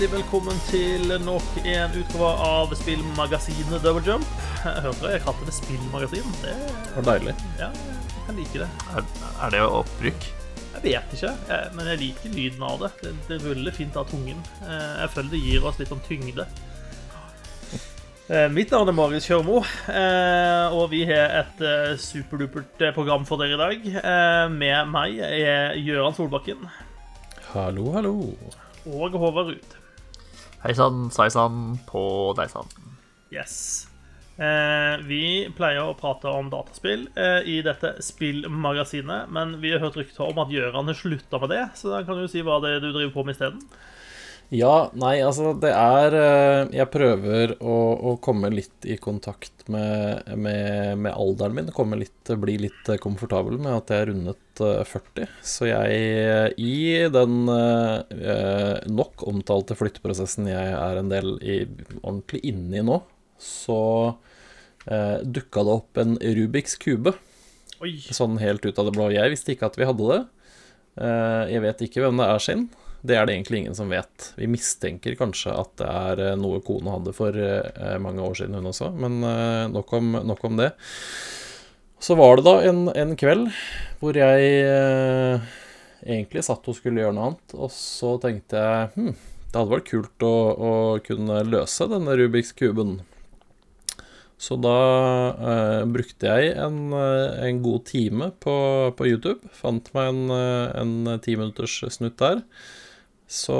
hjertelig velkommen til nok en utgave av spillmagasinet Double Jump. Jeg dere, jeg kalte det spillmagasin. Det, Det var deilig. ja, jeg kan like det. Er, er det opprykk? Jeg vet ikke, jeg, men jeg liker lyden av det. Det, det ruller fint av tungen. Eh, Jeg føler det gir oss litt sånn tyngde. Eh, Mitt navn er Marius Kjørmo, eh, og vi har et superdupert program for dere i dag. Eh, Med meg er Gøran Solbakken Hallo, hallo. og Håvard Ruud. Hei sann, sveisann, på deg sann. Yes. Eh, vi pleier å prate om dataspill eh, i dette spillmagasinet, men vi har hørt rykter om at Gøran har slutta med det, så da kan du si hva det er du driver på med isteden. Ja, nei, altså, det er eh, Jeg prøver å, å komme litt i kontakt med, med, med alderen min. Komme litt, bli litt komfortabel med at jeg er rundet eh, 40. Så jeg, eh, i den eh, nok omtalte flytteprosessen jeg er en del i, ordentlig inni nå, så eh, dukka det opp en Rubiks kube. Oi. Sånn helt ut av det blå. Jeg visste ikke at vi hadde det. Eh, Jeg vet ikke hvem det er sin. Det er det egentlig ingen som vet. Vi mistenker kanskje at det er eh, noe kona hadde for eh, mange år siden, hun også, men eh, nok om, nok om det. Så var det da en, en kveld hvor jeg egentlig satt og skulle gjøre noe annet, og så tenkte jeg hm, det hadde vært kult å, å kunne løse denne Rubiks kuben. Så da eh, brukte jeg en, en god time på, på YouTube. Fant meg en, ti en timinutters snutt der. Så,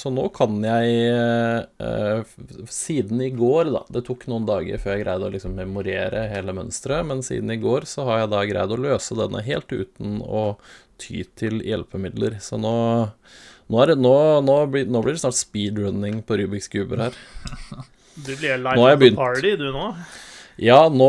så nå kan jeg eh, Siden i går, da Det tok noen dager før jeg greide å liksom memorere hele mønsteret, men siden i går så har jeg da greid å løse denne helt uten å ty til hjelpemidler. Så nå, nå, det, nå, nå, blir, blir det snart speedrunning på Rubiks kuber her. Du blir live party, du nå. Ja, nå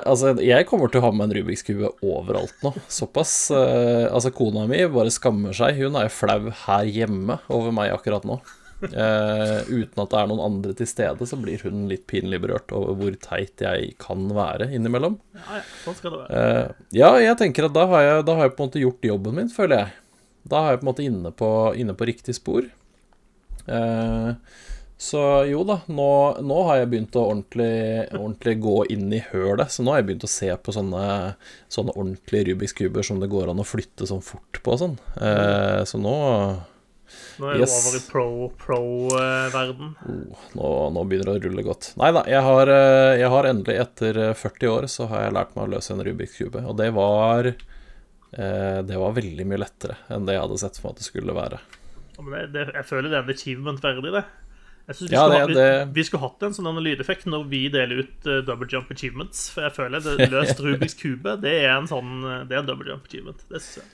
Altså, jeg kommer til å ha med en Rubiks kube overalt nå. Såpass. eh, altså, kona mi bare skammer seg. Hun er flau her hjemme over meg akkurat nå. Eh, uten at det er noen andre til stede, så blir hun litt pinlig berørt over hvor teit jeg kan være innimellom. Ja, ja, sånn skal det være. Eh, ja, jeg tenker at da har jeg, da har jeg på en måte gjort jobben min, føler jeg. Da er jeg på en måte inne på, inne på riktig spor. Eh, så jo da, nå, nå har jeg begynt å ordentlig, ordentlig gå inn i hølet. Så nå har jeg begynt å se på sånne, sånne ordentlige Rubiks kuber som det går an å flytte sånn fort på og sånn. Eh, så nå, Nå er du yes. over i pro-pro-verden. oh, nå, nå begynner det å rulle godt. Nei da, jeg har, eh, jeg har endelig etter eh, 40 år så har jeg lært meg å løse en Rubiks kube. Og det var, eh, det var veldig mye lettere enn det jeg hadde sett for meg at det skulle være. Det, det, jeg føler det er en achievement verdig, det. Jeg synes vi, Ja, skulle det- det- vi skulle hatt en sånn lydeffekt når vi deler ut uh, double jump achievements. For jeg føler det løst Rubiks kube, det er en sånn eh, Det er en double jump achievement. Det synes jeg.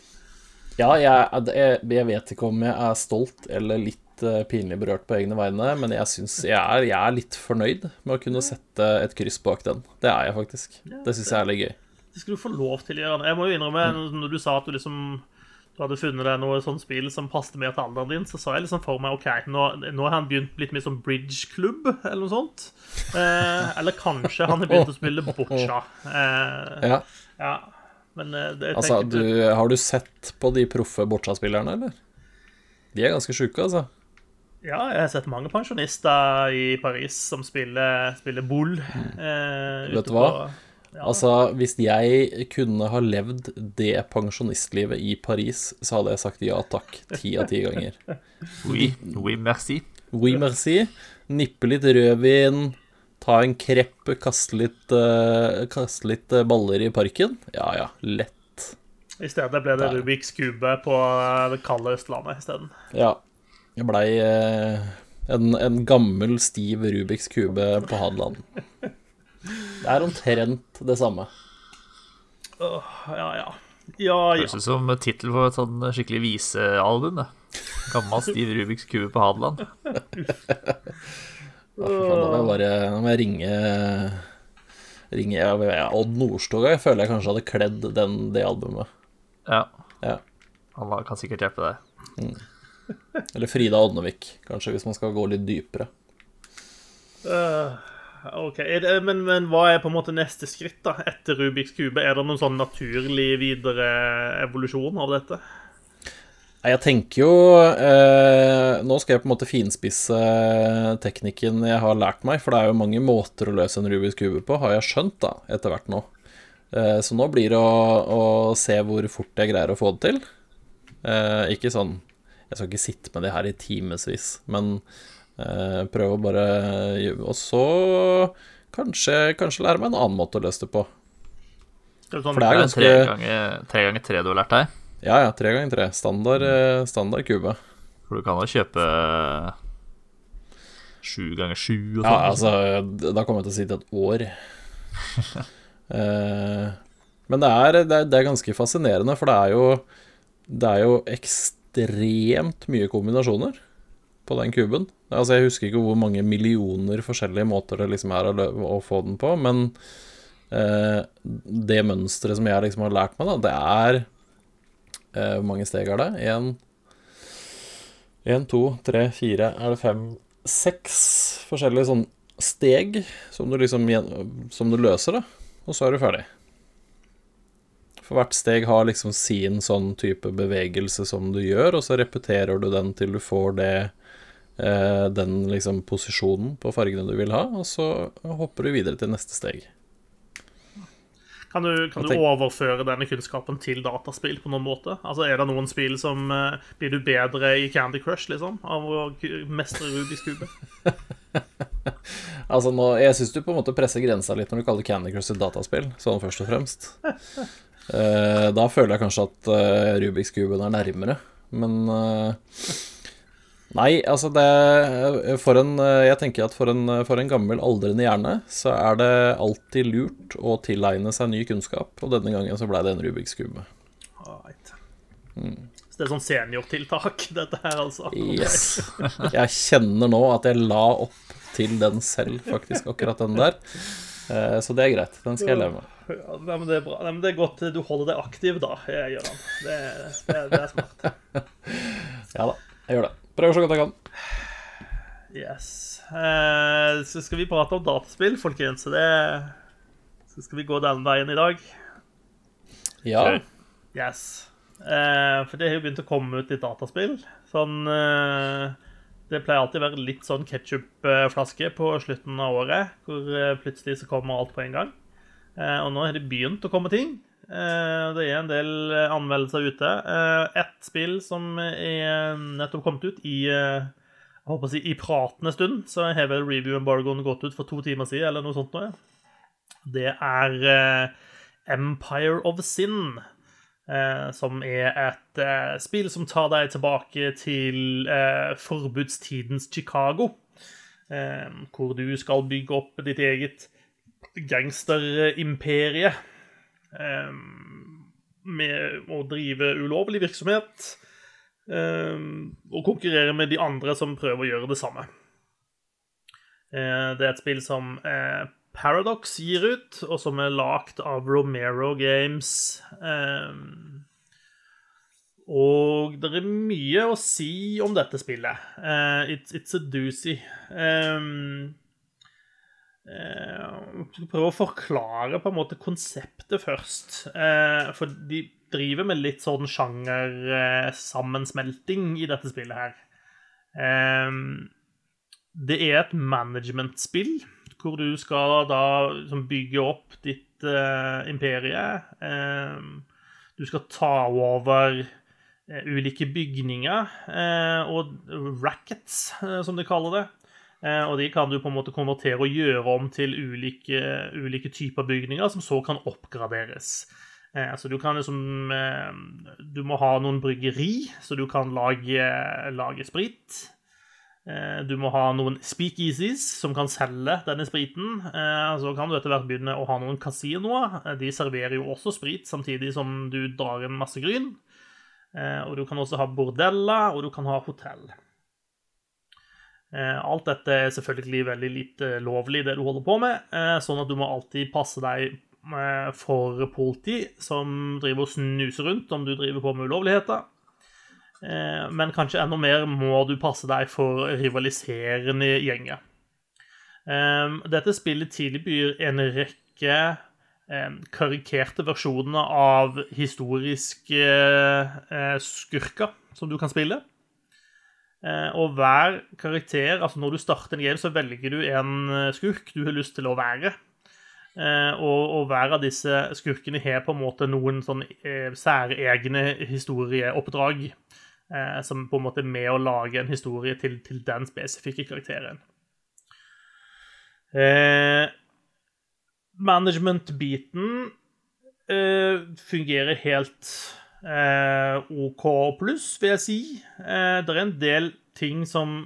Ja, jeg, jeg, jeg vet ikke om jeg er stolt eller litt uh, pinlig berørt på egne vegne, men jeg syns jeg, jeg er litt fornøyd med å kunne sette et kryss bak den. Det er jeg faktisk. Det syns jeg er litt gøy. Det skal du få lov til å gjøre. Jeg må jo innrømme, Mm. når du sa at du liksom du hadde funnet deg noe sånn spill som passet mer til alderen din, så sa jeg liksom for meg OK, nå, nå har han begynt litt mer som bridge-klubb, eller noe sånt. Eh, eller kanskje han har begynt å spille boccia. Eh, Ja, ja. Men eh, det, altså, du, Har du sett på de proffe boccia-spillerne, eller? De er ganske sjuke, altså. Ja, jeg har sett mange pensjonister i Paris som spiller, spiller boule. Eh, Vet du hva? på- Altså, hvis jeg kunne ha levd det pensjonistlivet i Paris, så hadde jeg sagt ja takk ti av ti ganger. Oui, oui, merci. Oui, merci. Nippe litt rødvin, ta en krepp, kaste litt, uh, kaste litt eh, baller i parken. Ja ja, lett. I stedet ble det. Rubiks kube på eh, det kalde Østlandet isteden. Ja. Jeg blei en, en gammel, stiv Rubiks kube på Hadeland. Det er omtrent det samme. Åh, ja, ja. Ja, ja. Høres ut som tittel på et sånn skikkelig visealbum. det. Gammel stiv Rubiks kube på Hadeland. Da må jeg bare da må jeg ringe Ringe ja, Odd Nordstoga. Jeg føler jeg kanskje hadde kledd den, det albumet. Ja, Ja. han kan sikkert hjelpe deg. Eller Frida Odnevik, kanskje, hvis man skal gå litt dypere. Øh, OK. Men, men hva er på en måte neste skritt da, etter Rubiks kube? Er det noen sånn naturlig videre evolusjon av dette? Jeg tenker jo eh, Nå skal jeg på en måte finspisse teknikken jeg har lært meg, for det er jo mange måter å løse en Rubiks kube på, har jeg skjønt da, etter hvert nå. Eh, så nå blir det å, å se hvor fort jeg greier å få det til. Eh, ikke sånn Jeg skal ikke sitte med det her i timevis, men prøve å bare Og så kanskje, kanskje lære meg en annen måte å løse det på. Sånn, For det er ganske tre ganger tre, ganger tre du har lært deg. Ja, ja, tre ganger tre. Standard, eh, standard kube. For du kan jo kjøpe sju ganger sju og sånn. Ja, altså, da kommer jeg til å si til et år. Eh, men det er, det, er, det er ganske fascinerende, for det er jo Det er jo ekstremt mye kombinasjoner på den kuben. Altså, jeg husker ikke hvor mange millioner forskjellige måter det liksom er å, få den på, men eh, det mønsteret som jeg liksom har lært meg, da, det er eh, Hvor mange steg er det? Én Én, to, tre, fire Er det fem Seks forskjellige sånn steg som du liksom Som du løser, da. Og så er du ferdig. For hvert steg har liksom sin sånn type bevegelse som du gjør, og så repeterer du den til du får det Den liksom posisjonen på fargene du vil ha, og så hopper du videre til neste steg. Kan du, kan du overføre denne kunnskapen til dataspill på noen måte? Altså, Er det noen spill som eh, Blir du bedre i Candy Crush, liksom? Av å mestre Rubiks kube? Altså nå, Jeg syns du på en måte presser grensa litt når du kaller Candy Crush et dataspill, sånn først og fremst. Eh, da føler jeg kanskje at uh, Rubiks kuben er nærmere, men eh, Nei, altså det For en eh, Jeg tenker at for en, for en gammel, aldrende hjerne, så er det alltid lurt å tilegne seg ny kunnskap, og denne gangen så ble det en Rubiks kube. Right. Så det er sånn seniortiltak, dette her, altså? Yes. Jeg kjenner nå at jeg la opp til den selv, faktisk, akkurat den der. Eh, Så det er greit. Den skal jeg leve med. Ja, men det er bra. Nei, men det er godt du holder deg aktiv, da, eh, Gøran. Det, det, det er smart. Ja da, jeg gjør det. Prøver så godt jeg kan. Yes. Eh, så skal vi prate om dataspill, folkens. Så det Så skal vi gå den veien i dag. Ja. Yes. Eh, for det har jo begynt å komme ut litt dataspill. Sånn eh, Det pleier alltid å være litt sånn ketsjupflaske på slutten av året, hvor eh, plutselig så kommer alt på en gang. Eh, og nå har det begynt å komme ting. Eh, det er en del eh, anmeldelser ute. Eh, Ett spill som er nettopp kommet ut i jeg håper å si, i pratende stund, så har vel review-embargoen gått ut for to timer siden, eller noe sånt. Ja. Det er Empire of Sin. Som er et spill som tar deg tilbake til forbudstidens Chicago. Hvor du skal bygge opp ditt eget gangsterimperie. Eh, med å drive ulovlig virksomhet. Eh, og konkurrere med de andre som prøver å gjøre det samme. Eh, det er et spill som eh, Paradox gir ut, og som er lagd av Romero Games. Um, og det er mye å si om dette spillet. Uh, it's, it's a doozy. Jeg skal prøve å forklare på en måte konseptet først. Uh, for de driver med litt sånn sjangersammensmelting i dette spillet her. Um, det er et management-spill, hvor du skal da bygge opp ditt eh, imperie. Eh, du skal ta over eh, ulike bygninger, eh, og rackets, eh, som de kaller det. Eh, og de kan du på en måte konvertere og gjøre om til ulike, ulike typer bygninger, som så kan oppgraderes. Eh, så du kan liksom eh, Du må ha noen bryggeri, så du kan lage, lage sprit. Du må ha noen speakeasies som kan selge denne spriten. Så kan du etter hvert begynne å ha noen kasinoer. De serverer jo også sprit samtidig som du drar en masse gryn. Og du kan også ha bordeller, og du kan ha hotell. Eh, Alt dette er selvfølgelig veldig lite lovlig, det du holder på med, eh, sånn at du må alltid passe deg eh, for politi som driver og snuser rundt om du driver på med ulovligheter. Eh, Men kanskje enda mer må du passe deg for rivaliserende gjenger. Eh, Dette spillet tilbyr en rekke eh, karikerte versjoner av historiske eh, skurker som du kan spille. Eh, og hver karakter Altså, når du starter en game, så velger du en eh, skurk du har lyst til å være. Eh, og, og hver av disse skurkene har på en måte noen sånn særegne historieoppdrag. Som på en måte er med å lage en historie til, til den spesifikke karakteren. Eh, Management-biten eh, fungerer helt eh, OK pluss, vil jeg si. Eh, det er en del ting som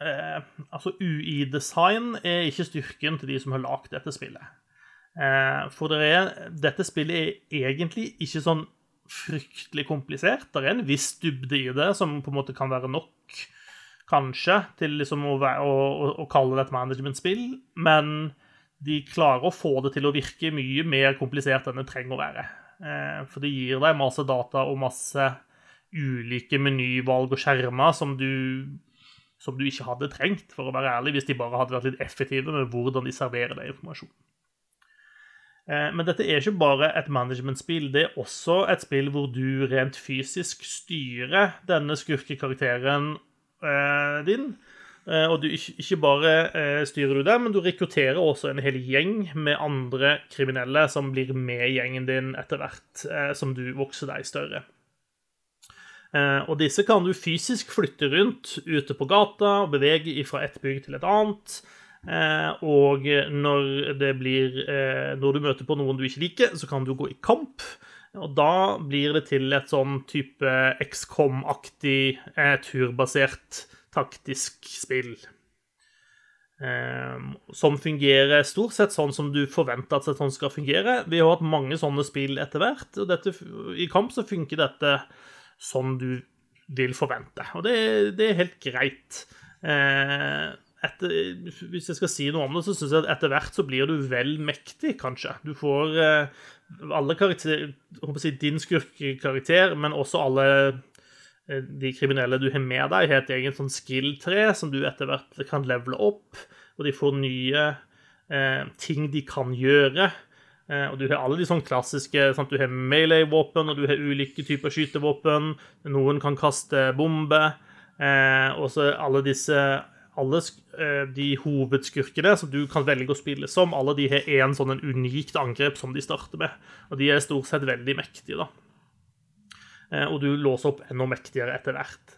eh, Altså, UI-design er ikke styrken til de som har lagd dette spillet. Eh, for det er, dette spillet er egentlig ikke sånn fryktelig komplisert. Det er en viss dybde i det som på en måte kan være nok, kanskje, til liksom å, være, å, å, kalle det et management-spill. Men de klarer å få det til å virke mye mer komplisert enn det trenger å være. Eh, for det gir deg masse data og masse ulike menyvalg og skjermer som du, som du ikke hadde trengt, for å være ærlig, hvis de bare hadde vært litt effektive med hvordan de serverer deg informasjon. Eh, Men dette er ikke bare et management-spill, det er også et spill hvor du rent fysisk styrer denne skurkekarakteren eh, din. Eh, Og du, ikke bare eh, styrer du det, men du rekrutterer også en hel gjeng med andre kriminelle som blir med gjengen din etter hvert eh, som du vokser deg større. Og disse kan du fysisk flytte rundt ute på gata og bevege fra et bygg til et annet. Og når, blir, når du møter på noen du ikke liker, så kan du gå i kamp. Og da blir det til et sånn type XCOM-aktig turbasert taktisk spill. Eh, som fungerer stort sett sånn som du forventer at sånn skal fungere. Vi har hatt mange sånne spill etter hvert, og dette, i kamp så funker dette sånn du vil forvente. Og det, det er helt greit. Eh, etter, hvis jeg skal si noe om det, så syns jeg at etter hvert så blir du vel mektig, kanskje. Du får eh, alle karakterer si, din skurkekarakter, men også alle de kriminelle du har med deg, har et eget sånn skill-tre som du etter hvert kan levele opp, og de får nye eh, ting de kan gjøre. Eh, og du har alle de sånn klassiske sant? Du har melee-våpen, og du har ulike typer skytevåpen. Noen kan kaste bombe. Eh, og så alle disse alle eh, de hovedskurkene som du kan velge å spille som, alle de har én sånn unikt angrep som de starter med. Og de er stort sett veldig mektige, da. Eh, og du låser opp enda mektigere etter hvert.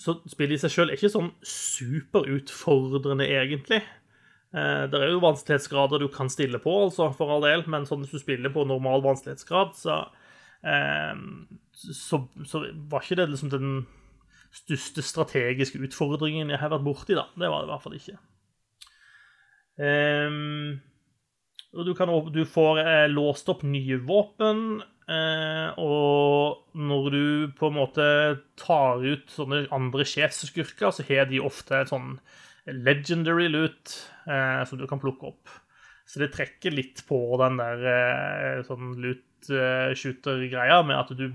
Så spillet i seg sjøl er ikke sånn superutfordrende, egentlig. Eh, Det er jo vanskelighetsgrader du kan stille på, altså, for all del, men sånn hvis du spiller på normal vanskelighetsgrad, så, så, så var ikke det liksom den største strategiske utfordringen jeg har vært borti, da. Det var det i hvert fall ikke. Um, og du, kan, du får eh, låst opp nye våpen, og når du på en måte tar ut sånne andre sjefsskurker, så har de ofte et sånn legendary loot eh, som du kan plukke opp. Så det trekker litt på den der eh, sånn loot-shooter-greia med at du,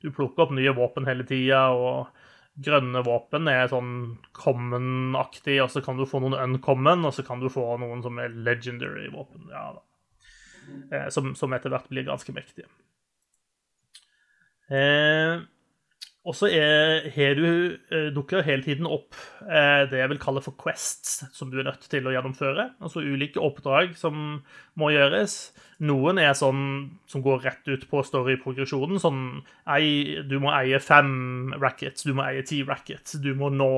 du plukker opp nye våpen hele tida, og grønne våpen er sånn common-aktig, og så kan du få noen uncommon, og så kan du få noen som er legendary våpen. Ja, da. Eh, som, som etter hvert blir ganske mektige. Eh, og så eh, dukker hele tiden opp eh, det jeg vil kalle for quests, som du er nødt til å gjennomføre. Altså ulike oppdrag som må gjøres. Noen er sånn som går rett ut på story-progresjonen. Sånn du må eie fem rackets, du må eie ti rackets, du må nå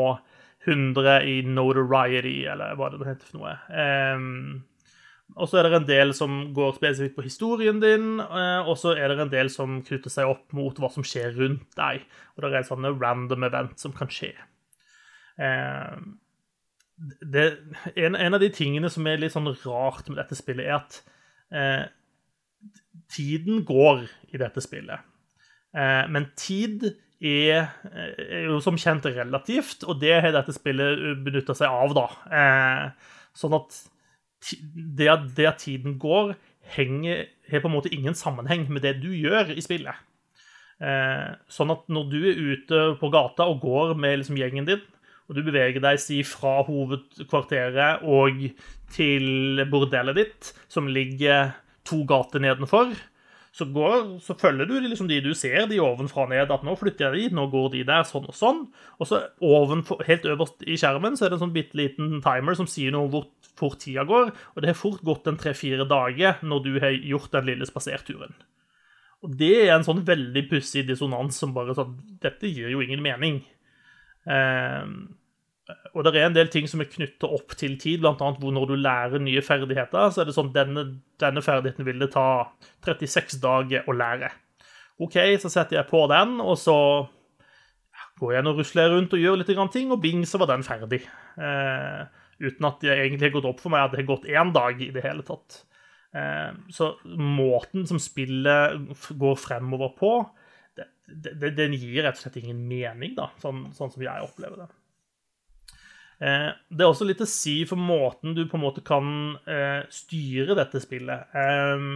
100 i notoriety, eller hva det heter for noe. Ehm, og så er det en del som går spesifikt på historien din, eh, og så er det en del som knytter seg opp mot hva som skjer rundt deg. Og det er sånne random event som kan skje. Eh, Det, en, en av de tingene som er litt sånn rart med dette spillet, er at eh, tiden går i dette spillet. Eh, men tid er, er jo som kjent relativt, og det har dette spillet benytta seg av, da. Eh, sånn at det at, det at tiden går, henger, har på en måte ingen sammenheng med det du gjør i spillet. Eh, sånn at når du er ute på gata og går med liksom gjengen din, og du beveger deg si fra hovedkvarteret og til bordellet ditt, som ligger to gater nedenfor, så, går, så følger du liksom de du ser, de ovenfra og ned. At nå flytter jeg dit, nå går de der, sånn og sånn. Og så ovenfor, helt øverst i skjermen så er det en sånn bitte liten timer som sier noe om hvor fort tida går. Og det har fort gått en tre-fire dager når du har gjort den lille spaserturen. Og det er en sånn veldig pussig dissonans som bare sånn Dette gir jo ingen mening. Eh, og det er en del ting som er knytta opp til tid, bl.a. hvor når du lærer nye ferdigheter, så er det sånn denne, denne ferdigheten vil det ta 36 dager å lære. OK, så setter jeg på den, og så går jeg og rusler rundt og gjør litt ting, og bing, så var den ferdig. Eh, uten at det egentlig har gått opp for meg at det har gått én dag i det hele tatt. Eh, så måten som spillet går fremover på, det, det, den gir rett og slett ingen mening, da, sånn, sånn som jeg opplever det. Eh, det er også litt å si for måten du på en måte kan eh, styre dette spillet. Eh,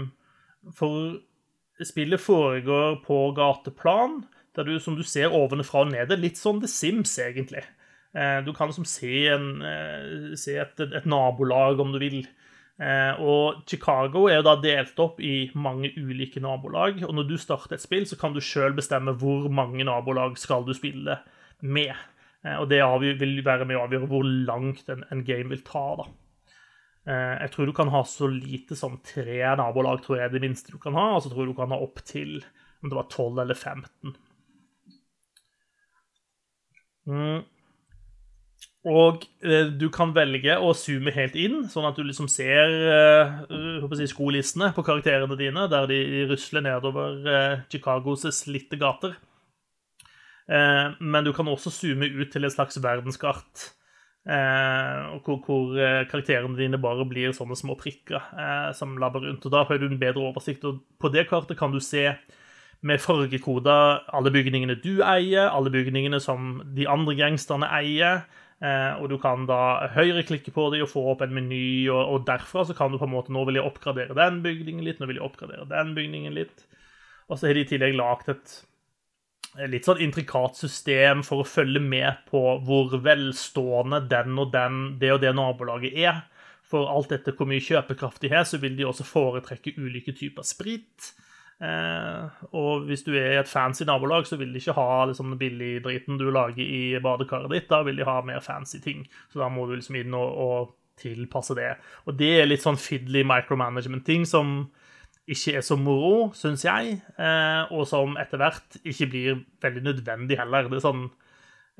for spillet foregår på gateplan, der du, som du ser ovenfra og nede, litt sånn The Sims, egentlig. Du kan liksom se, en, se et, et, nabolag, om du vil. Og Chicago er jo da delt opp i mange ulike nabolag. Og når du starter et spill, så kan du sjøl bestemme hvor mange nabolag skal du spille med. Eh, og det vil være med å avgjøre hvor langt en, game vil ta. da. Eh, jeg tror du kan ha så lite som tre nabolag, tror jeg det minste du kan ha. Og så tror jeg du kan ha opp til om det var 12 eller 15. Mm. Og eh, du kan velge å zoome helt inn, sånn at du liksom ser eh, si, skolissene på karakterene dine, der de rusler nedover eh, Chicagos slitte gater. Eh, men du kan også zoome ut til et slags verdenskart. Eh, hvor, hvor, eh, karakterene dine bare blir sånne små prikker som labber rundt. og Da har du en bedre oversikt. og På det kartet kan du se med fargekoder alle bygningene du eier, alle bygningene som de andre gangsterne eier. Eh, og du kan da høyreklikke på dem og få opp en meny, og, og, derfra så kan du på en måte Nå vil jeg oppgradere den bygningen litt, nå vil jeg oppgradere den bygningen litt. Og så har de i tillegg lagd et litt sånn intrikat system for å følge med på hvor velstående den og den, det og det nabolaget er. For alt etter hvor mye kjøpekraft de har, så vil de også foretrekke ulike typer sprit. Eh, og hvis du er i et fancy nabolag, så vil de ikke ha liksom, billigdriten du lager i badekaret ditt. Da vil de ha mer fancy ting. Så da må du liksom inn og, og tilpasse det. Og det er litt sånn fiddly micromanagement-ting som ikke er så moro, syns jeg, eh, og som etter hvert ikke blir veldig nødvendig heller. Det er sånn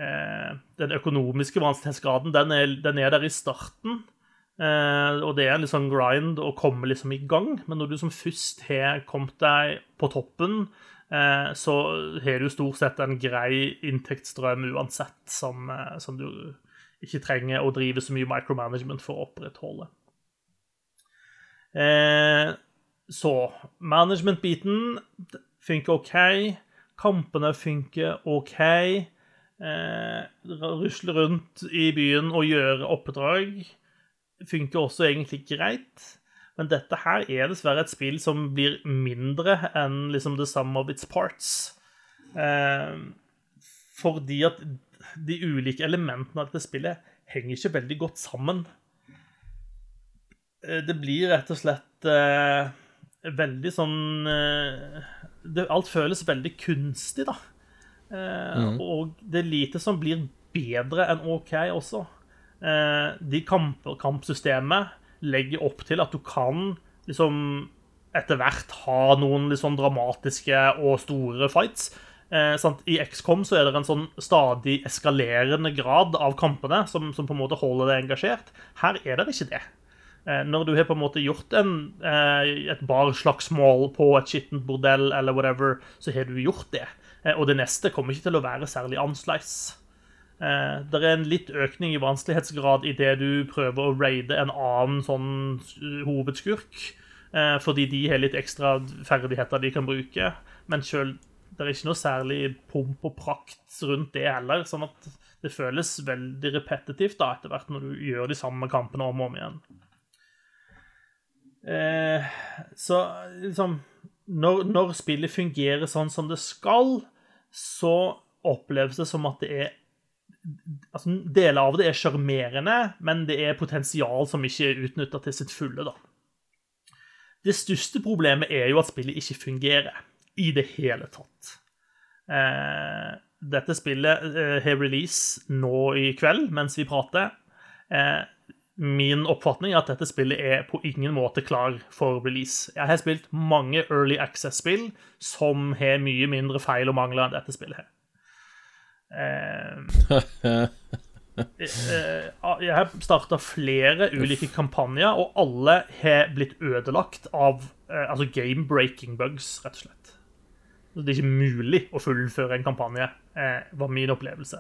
eh, Den økonomiske vanskelighetsgraden, den er, den er der i starten. Eh, og det er en litt sånn grind å komme liksom i gang, men når du som først har kommet deg på toppen, så har du stort sett en grei inntektsstrøm uansett, som, som du ikke trenger å drive så mye micromanagement for å opprettholde. Så management-biten funker OK. Kampene funker OK. Eh, rusle rundt i byen og gjøre oppdrag funker også egentlig greit. Men dette her er dessverre et spill som blir mindre enn liksom the sum of its parts. Eh, fordi at de ulike elementene av dette spillet henger ikke veldig godt sammen. Eh, det blir rett og slett eh, veldig sånn eh, det, Alt føles veldig kunstig, da. Eh, mm. Og det er lite som blir bedre enn OK også. Eh, de kamp, kampsystemet legger opp til at du kan liksom etter hvert ha noen sånn dramatiske og store fights. Eh, I XCOM så er det en sånn stadig eskalerende grad av kampene som, som på en måte holder deg engasjert. Her er det ikke det. Eh, når du har på en måte gjort en, eh, et barslagsmål på et skittent bordell, eller whatever, så har du gjort det. Eh, og det neste kommer ikke til å være særlig annerledes. Det er en litt økning i vanskelighetsgrad i det du prøver å raide en annen sånn hovedskurk, fordi de har litt ekstra ferdigheter de kan bruke. Men selv, det er ikke noe særlig pomp og prakt rundt det heller. sånn at det føles veldig repetitivt da, etter hvert når du gjør de samme kampene om og om igjen. Eh, så liksom når, når, spillet fungerer sånn som det skal, så oppleves det som at det er altså, Deler av det er sjarmerende, men det er potensial som ikke er utnytta til sitt fulle. da. Det største problemet er jo at spillet ikke fungerer i det hele tatt. Eh, dette spillet eh, har release nå i kveld mens vi prater. Eh, min oppfatning er at dette spillet er på ingen måte klar for release. Jeg har spilt mange Early Access-spill som har mye mindre feil og mangler enn dette spillet her. Eh, eh, jeg har starta flere ulike kampanjer, og alle har blitt ødelagt av eh, altså game-breaking bugs, rett og slett. Det er ikke mulig å fullføre en kampanje, var min opplevelse.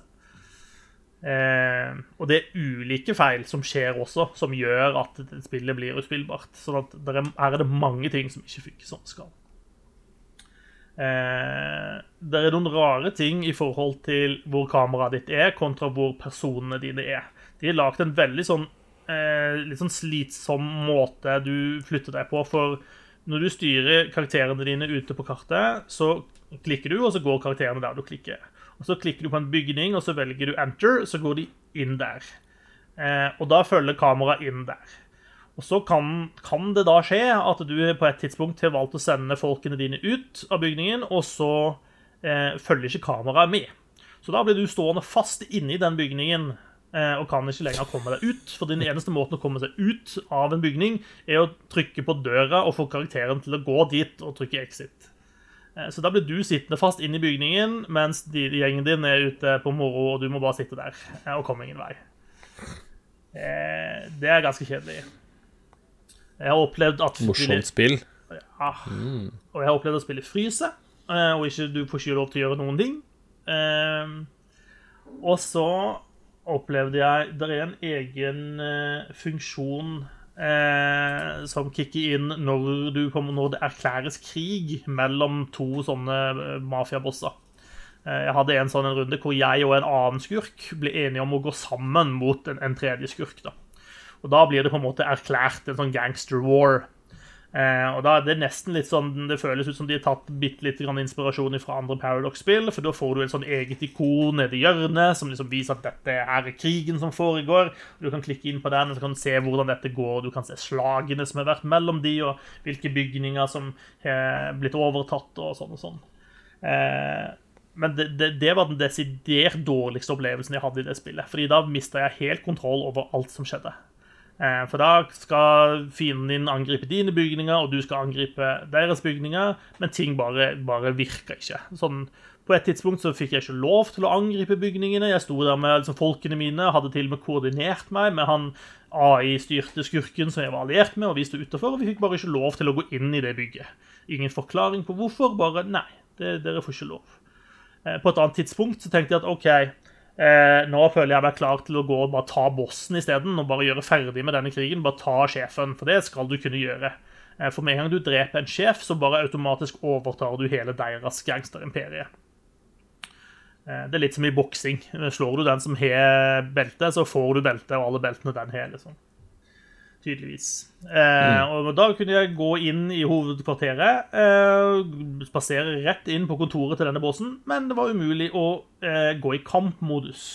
Og det er ulike feil som skjer også, som gjør at spillet blir uspillbart. Så her er det mange ting som ikke funker som det skal. Eh, det er noen rare ting i forhold til hvor kameraet ditt er, kontra hvor personene dine er. De har lagd en veldig sånn eh, litt sånn slitsom måte du flytter deg på. For når du styrer karakterene dine ute på kartet, så klikker du, og så går karakterene der du klikker. Og Så klikker du på en bygning, og så velger du enter, så går de inn der. Eh, og da følger kameraet inn der. Og Så kan, kan, det da skje at du på et tidspunkt har valgt å sende folkene dine ut av bygningen, og så eh, følger ikke kameraet med. Så da blir du stående fast inne i den bygningen eh, og kan ikke lenger komme deg ut. For den eneste måten å komme seg ut av en bygning er å trykke på døra og få karakteren til å gå dit og trykke exit. Eh, så da blir du sittende fast inne i bygningen mens de, gjengen din er ute på moro, og du må bare sitte der eh, og komme ingen vei. Eh, det er ganske kjedelig. Jeg har opplevd at Morsomt spill. Ja. Mm. Og jeg har opplevd å spille fryse, og ikke, du får ikke lov til å gjøre noen ting. Um, og så opplevde jeg Det er en egen funksjon uh, som kicker inn når, du, når, det erklæres krig mellom to sånne mafiabosser. Eh, jeg hadde en sånn en runde hvor jeg og en annen skurk ble enige om å gå sammen mot en, en tredje skurk. da. Og da blir det på en måte erklært en sånn gangster war. Eh, og da er det nesten litt sånn Det føles ut som de har tatt bitte litt inspirasjon fra andre Paradox-spill. For da får du et sånn eget ikon nede i hjørnet som liksom viser at dette er krigen som foregår. Du kan klikke inn på den og så kan du se hvordan dette går. Du kan se slagene som har vært mellom de, og hvilke bygninger som har blitt overtatt, og sånn og sånn. Eh, men det, det, det, var den desidert dårligste opplevelsen jeg hadde i det spillet. Fordi da mista jeg helt kontroll over alt som skjedde. Eh, for da skal fienden din angripe dine bygninger, og du skal angripe deres bygninger, men ting bare, bare virker ikke. Sånn, på et tidspunkt så fikk jeg ikke lov til å angripe bygningene. Jeg sto der med liksom, folkene mine, hadde til og med koordinert meg med han AI-styrte skurken som jeg var alliert med, og vi sto utafor, og vi fikk bare ikke lov til å gå inn i det bygget. Ingen forklaring på hvorfor, bare nei, det, dere får ikke lov. Eh, på et annet tidspunkt så tenkte jeg at OK, Eh, nå føler jeg meg klar til å gå og bare ta bossen isteden. Og bare gjøre ferdig med denne krigen. Bare ta sjefen, for det skal du kunne gjøre. Eh, for med en gang du dreper en sjef, så bare automatisk overtar du hele deres gangsterimperie. Eh, det er litt som i boksing. Slår du den som har belte, så får du belte, og alle beltene den har. liksom tydeligvis. Eh, mm. og Da kunne jeg gå inn i hovedkvarteret, eh, spasere rett inn på kontoret til denne bossen, men det var umulig å eh, gå i kampmodus.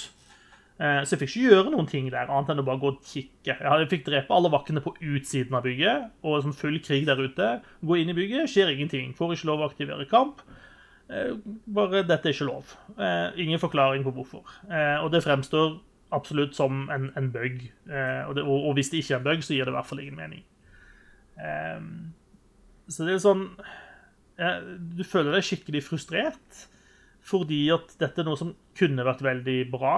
Eh, så jeg fikk ikke gjøre noen ting der, annet enn å bare gå og kikke. Jeg fikk drepe alle vaktene på utsiden av bygget, og som full krig der ute. Gå inn i bygget, skjer ingenting. Får ikke lov å aktivere kamp. Eh, bare dette er ikke lov. Eh, ingen forklaring på hvorfor. og det fremstår absolutt som en, en bug. Eh, og, og, og, hvis det ikke er en bug, så gir det i hvert fall ingen mening. Eh, så det er sånn eh, Du føler deg skikkelig frustrert fordi at dette er noe som kunne vært veldig bra.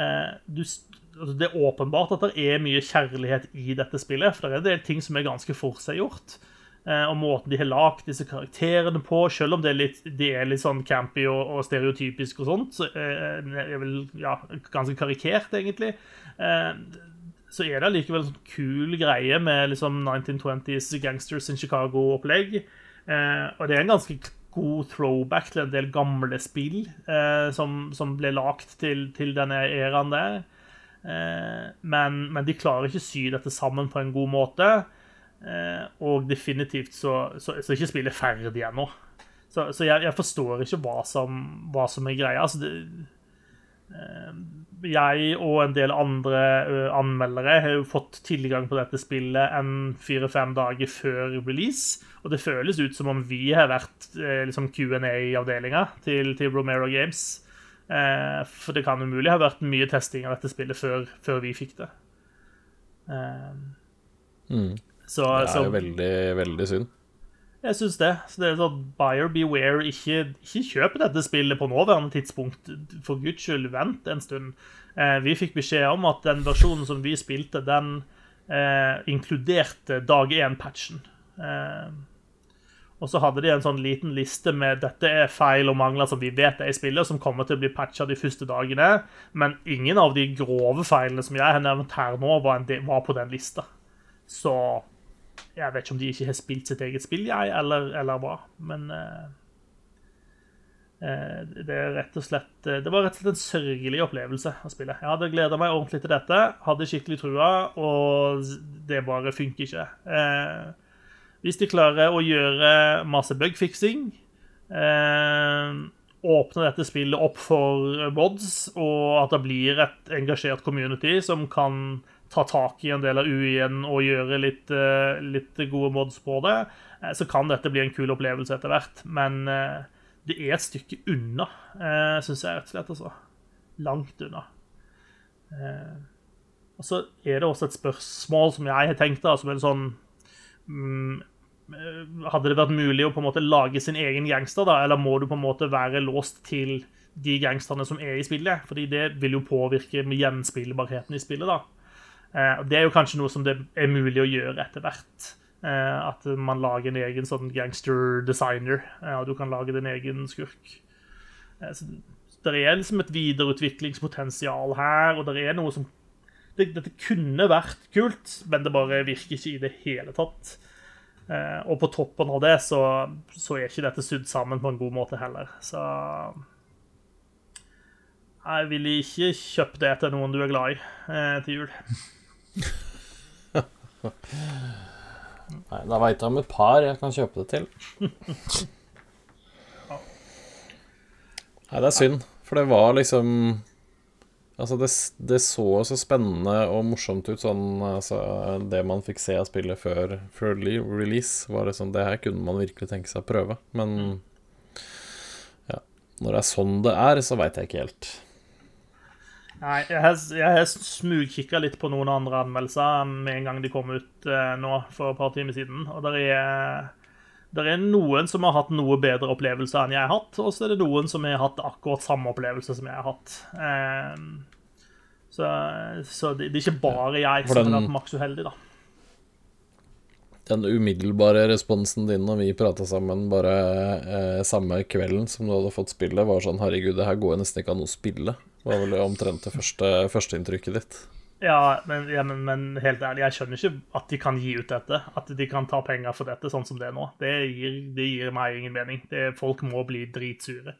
Eh, du, altså det er åpenbart at det er mye kjærlighet i dette spillet, for det er en del ting som er ganske forseggjort. gjort. Eh, og måten de har lagd disse karakterene på, selv om det er litt, de er litt sånn campy og, og stereotypisk og sånt, så er det vel ja, ganske karikert, egentlig. Eh, så er det allikevel en sånn kul greie med liksom 1920s Gangsters in Chicago-opplegg. Eh, og det er en ganske god throwback til en del gamle spill som, som, ble lagd til, til denne æraen der. men, men de klarer ikke å sy dette sammen på en god måte. Eh, og definitivt så, så, så ikke spillet ferdig ennå. Så, så jeg, jeg, forstår ikke hva som, hva som er greia. Altså det, eh, jeg og en del andre eh, anmeldere har jo fått tilgang på dette spillet en fire-fem dager før release. Og det føles ut som om vi har vært liksom Q&A-avdelinga til, til Romero Games. For det kan umulig ha vært mye testing av dette spillet før, før vi fikk det. Mm. Så, Det så er jo veldig, veldig synd. jeg syns det. Så det er sånn Buyer beware. Ikke, ikke kjøp dette spillet på nåværende tidspunkt. For guds skyld, vent en stund. Eh, vi fikk beskjed om at den versjonen som vi spilte, den eh, inkluderte dag én-patchen. Eh, og så hadde de en sånn liten liste med dette er feil og mangler som vi vet er i spillet, som kommer til å bli patcha de første dagene. Men ingen av de grove feilene som jeg har nevnt her nå, var, en del, var på den lista. Så jeg vet ikke om de ikke har spilt sitt eget spill, jeg, eller, eller hva. Men eh, eh, det er rett og slett eh, Det var rett og slett en sørgelig opplevelse å spille. Jeg hadde gleda meg ordentlig til dette, hadde skikkelig trua, og det bare funker ikke. Eh, hvis de klarer å gjøre masse bugfiksing eh, Åpne dette spillet opp for mods, og at det blir et engasjert community som kan ta tak i en del av UI-en og gjøre litt, eh, litt gode mods på det, eh, så kan dette bli en kul opplevelse etter hvert. Men eh, det er et stykke unna, uh, syns jeg rett og slett. altså. Langt unna. Og så er det også et spørsmål som jeg har tenkt da, som er sånn mm, Hadde det vært mulig å på en måte lage sin egen gangster, da, eller må du på en måte være låst til de gangsterne som er i spillet? Fordi det vil jo påvirke gjenspillbarheten i spillet. da. Eh, Det er jo kanskje noe som det er mulig å gjøre etter hvert. Eh, At man lager en egen sånn gangster designer, eh, og du kan lage din egen skurk. Så det er liksom et videreutviklingspotensial her, og det er noe som Dette kunne vært kult, men det bare virker ikke i det hele tatt. Og på toppen av det så, så er ikke dette sydd sammen på en god måte heller. Så jeg ville ikke kjøpt det til noen du er glad i til jul. Nei, da veit jeg om et par jeg kan kjøpe det til. Nei, det er synd, for det var liksom Altså, det, det så så spennende og morsomt ut, sånn altså, Det man fikk se av spillet før, før release, var det sånn Det her kunne man virkelig tenke seg å prøve, men Ja. Når det er sånn det er, så veit jeg ikke helt. Nei, jeg har, jeg har smugkikka litt på noen andre anmeldelser med en gang de kom ut eh, nå for et par timer siden. Og der er, der er noen som har hatt noe bedre opplevelse enn jeg har hatt, og så er det noen som har hatt akkurat samme opplevelse som jeg har hatt. Eh, så så det, det er ikke bare jeg som har vært maks uheldig, da. Den umiddelbare responsen din når vi prata sammen bare eh, samme kvelden som du hadde fått spillet, var sånn Herregud, det her går jo nesten ikke an å spille. Var vel omtrent det første førsteinntrykket ditt. Ja, men, ja men, men helt ærlig, jeg skjønner ikke at de kan gi ut dette. At de kan ta penger for dette sånn som det er nå. Det gir, det gir meg ingen mening. Det, folk må bli dritsure,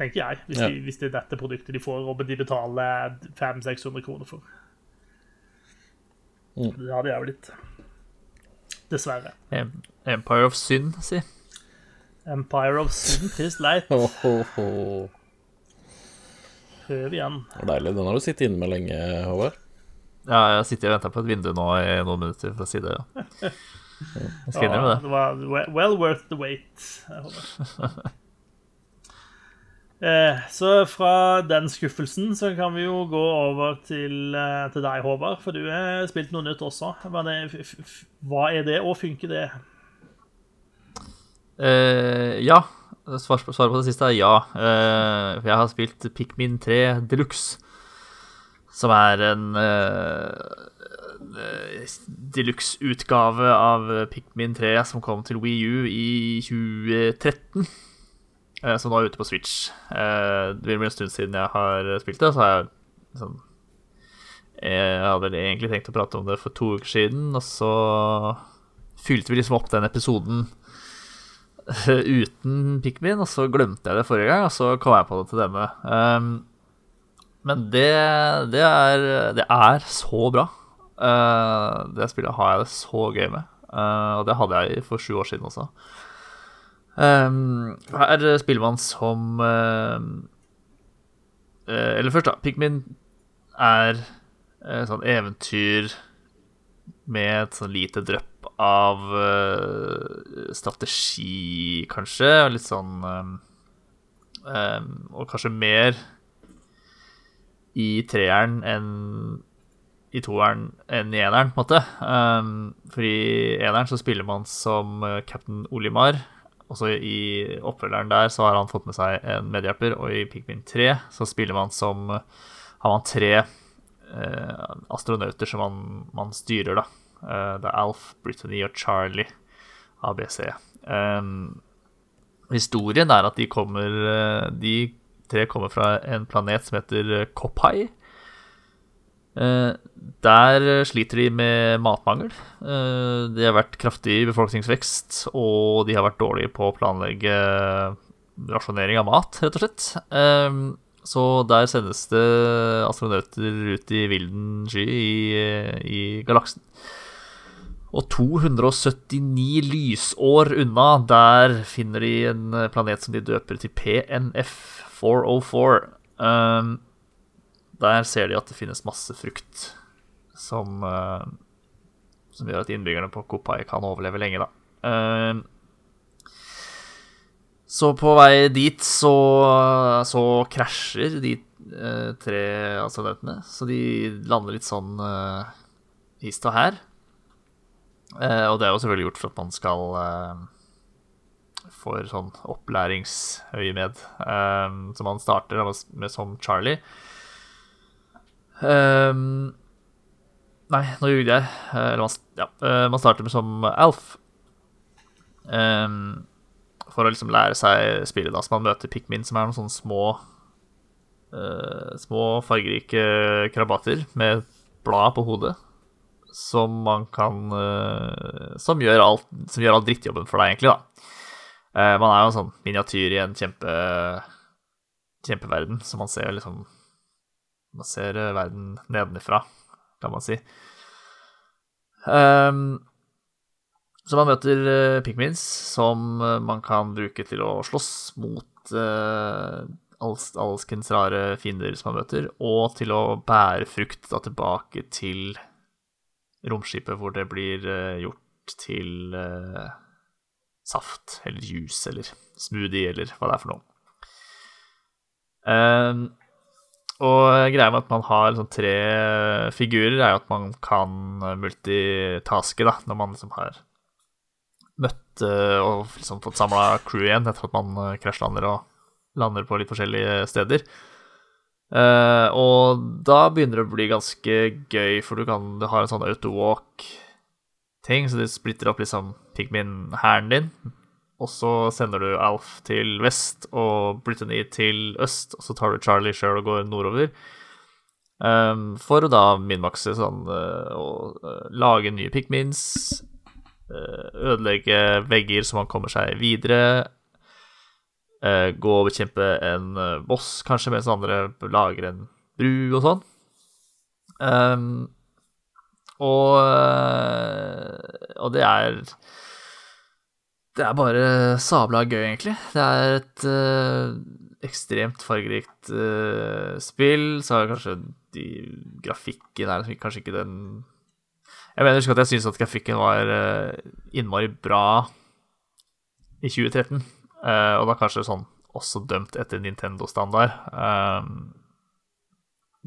tenker jeg, hvis, Ja. de, hvis det er dette produktet de får, og de betaler 500-600 kroner for. Mm. Det hadde jeg blitt. Dessverre. Empire of Sin, si. Empire of Sin, trist leit. Ho, ho, ho. Prøv igjen. Det var deilig. Den har du sittet inne med lenge, Håvard. Ja, jeg sitter og venter på et vindu nå i noen minutter for å si det. Ja. Jeg skal innrømme det. det var well worth the wait. Eh, så fra den skuffelsen så kan vi jo gå over til, eh, til deg, Håvard. For du har spilt noe nytt også. Hva, det, f- f- hva er det, og funker det? Eh, ja. Svar- Svaret på det siste er ja. Eh, for jeg har spilt Pikmin 3 Deluxe, som er en uh, deluxe-utgave av Pikmin 3 som kom til Wii U i 2013. eh, som nå er ute på Switch. Eh, det blir en stund siden jeg har spilt det, så har jeg sånn Jeg hadde egentlig tenkt å prate om det for to uker siden, og så fylte vi liksom opp den episoden uten Pikmin, og så glemte jeg det forrige gang, og så kom jeg på det til demme. Um, men det, det, er, det er så bra. Uh, det spillet har jeg det så gøy med, uh, og det hadde jeg for sju år siden også. Um, her spiller man som uh, eh, Eller først, da. Pikmin er et sånn eventyr med et sånn lite drypp av eh, strategi, kanskje. Og litt sånn eh, eh, Og kanskje mer i treeren enn i toeren enn i eneren, på en måte. Um, for i eneren så spiller man som cap'n Olimar. Også i oppfølgeren der så har han fått med seg en medhjelper, og i Pikmin 3 så spiller man som Har man tre eh, astronauter som man, man styrer, da. Eh, det er Alf, Brittany og Charlie, ABC. Um, historien er at de kommer eh, De tre kommer fra en planet som heter Kopai. Eh, der sliter de med matmangel. De har vært kraftig befolkningsvekst, og de har vært dårlige på å planlegge rasjonering av mat, rett og slett. Så der sendes det astronauter ut i vilden sky i, i galaksen. Og 279 lysår unna, der finner de en planet som de døper til PNF 404. Um, der ser de at det finnes masse frukt som, uh, som gjør at innbyggerne på Kopai kan overleve lenge, da. Um, så på vei dit så, så krasjer de uh, tre astronautene. Så de lander litt sånn uh, hist og her. Og det er jo selvfølgelig gjort for at man skal få sånn opplæringsøyemed. Um, så man starter med, som Charlie. Nei, nå gjorde jeg. Eller man, ja, man starter med som Alf. For å liksom lære seg spillet. da Så man møter Pikmin, som er noen sånne små uh, Små fargerike krabater med blad på hodet. Som man kan uh, Som gjør alt Som gjør all drittjobben for deg, egentlig, da. Uh, man er jo en sånn miniatyr i en kjempe kjempeverden, så man ser liksom Man ser verden nedenifra, kan man si. Um, så man møter uh, pikmins som man kan bruke til å slåss mot uh, alskens rare fiender som man møter, og til å bære frukt da, tilbake til romskipet, hvor det blir uh, gjort til saft eller juice eller smoothie eller hva det er for noe. Um, og greia med at man har liksom tre figurer, er jo at man kan multitaske, da, når man liksom har møtt og liksom fått samla crew igjen etter at man krasjlander og lander på litt forskjellige steder. Uh, og da begynner det å bli ganske gøy, for du kan Du har en sånn autowalk-ting, så du splitter opp liksom Pigmin-hæren din. Og så sender du Alf til vest og Brittany til øst, og så tar du Charlie sjøl og går nordover. Um, for å da minmakse sånn uh, og uh, lage nye pigmins, ødelegge vegger så man kommer seg videre, gå og bekjempe en boss kanskje, mens andre lager en bru og sånn. Um, og, og det er det er bare sabla gøy, egentlig. Det er et uh, ekstremt fargerikt uh, spill. Så er kanskje de grafikken er kanskje ikke den Jeg mener ikke at jeg syns at grafikken var innmari bra i 2013. og da kanskje sånn også dømt etter Nintendo-standard. Um,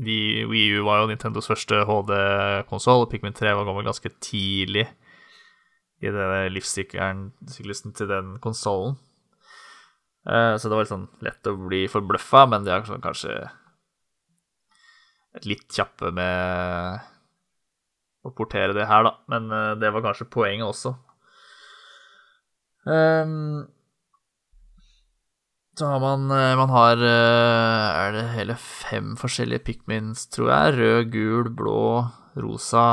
Wii U var jo Nintendos første HD-konsoll, og Pikmin 3 var gammel ganske tidlig i denne livssyklusen til den konsollen. Uh, så det var litt sånn lett å bli forbløffa, men det er sånn, kanskje litt kjappe med å portere det her, da. Men det var kanskje poenget også. Um, så har man uh, Man har Er det hele fem forskjellige pikmins, tror jeg? Rød, gul, blå, rosa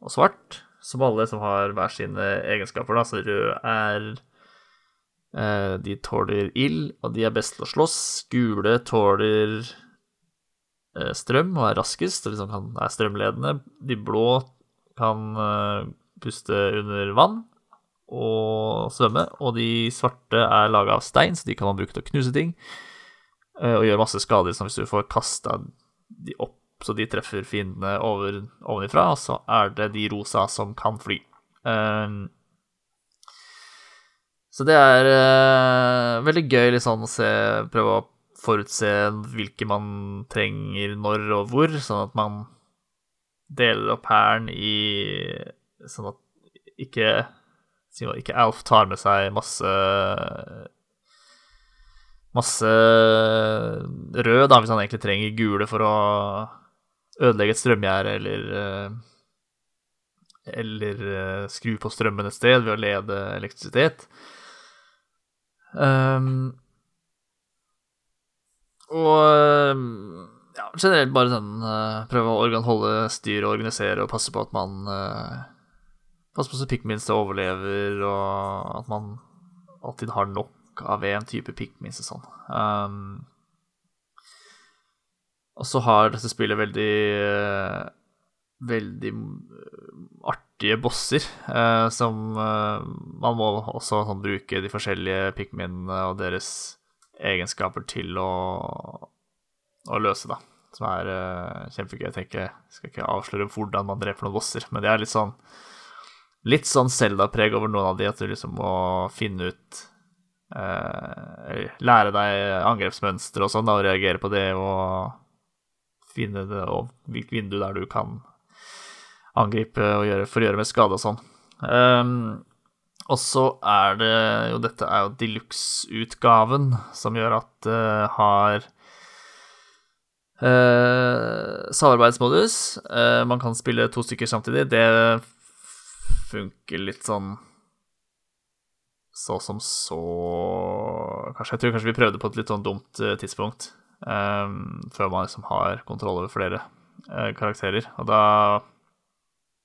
og svart som alle som har hver sine egenskaper. Da. Så rød er eh, De tåler ild, og de er best til å slåss. Gule tåler eh, strøm og er raskest og liksom er strømledende. De blå kan eh, puste under vann og svømme. Og de svarte er laga av stein, så de kan man bruke til å knuse ting. eh, og gjør masse skader som hvis du får kasta de opp så de treffer fiendene over, ovenifra, og så er det de rosa som kan fly. Um, så det er uh, veldig gøy liksom, å se, prøve å forutse hvilke man trenger når og hvor, sånn at man deler opp hæren i Sånn at ikke, ikke Alf tar med seg masse Masse rød, da, hvis han egentlig trenger gule for å ødelegge et strømgjerde eller eh, Eller eh, skru på strømmen et sted ved å lede elektrisitet. Um, og ja, generelt bare sånn prøve å holde styr og organisere og passe på at man Passe på så pikmins overlever, og at man alltid har nok av en type pikmins og sånn. Um, og så har dette spillet veldig uh, Veldig artige bosser, uh, som uh, Man må også sånn, bruke de forskjellige pikminene og deres egenskaper til å, å løse, da. Som er kjempegøy. Jeg tenker, jeg skal ikke avsløre hvordan man dreper noen bosser, men det er litt sånn Litt sånn Zelda-preg over noen av de, at du liksom må finne ut eh, lære deg angrepsmønstre og sånn, og reagere på det, og finne det, og hvilket vindu der du kan angripe og gjøre, for å gjøre med skade og sånn. Um, og så er det jo Dette er jo deluxe-utgaven, som gjør at det uh, har uh, samarbeidsmodus. Uh, man kan spille to stykker samtidig. Det funker litt sånn så som så Kanskje Jeg tror kanskje vi prøvde på et litt sånn dumt uh, tidspunkt. Um, før man liksom har kontroll over flere uh, karakterer. Og da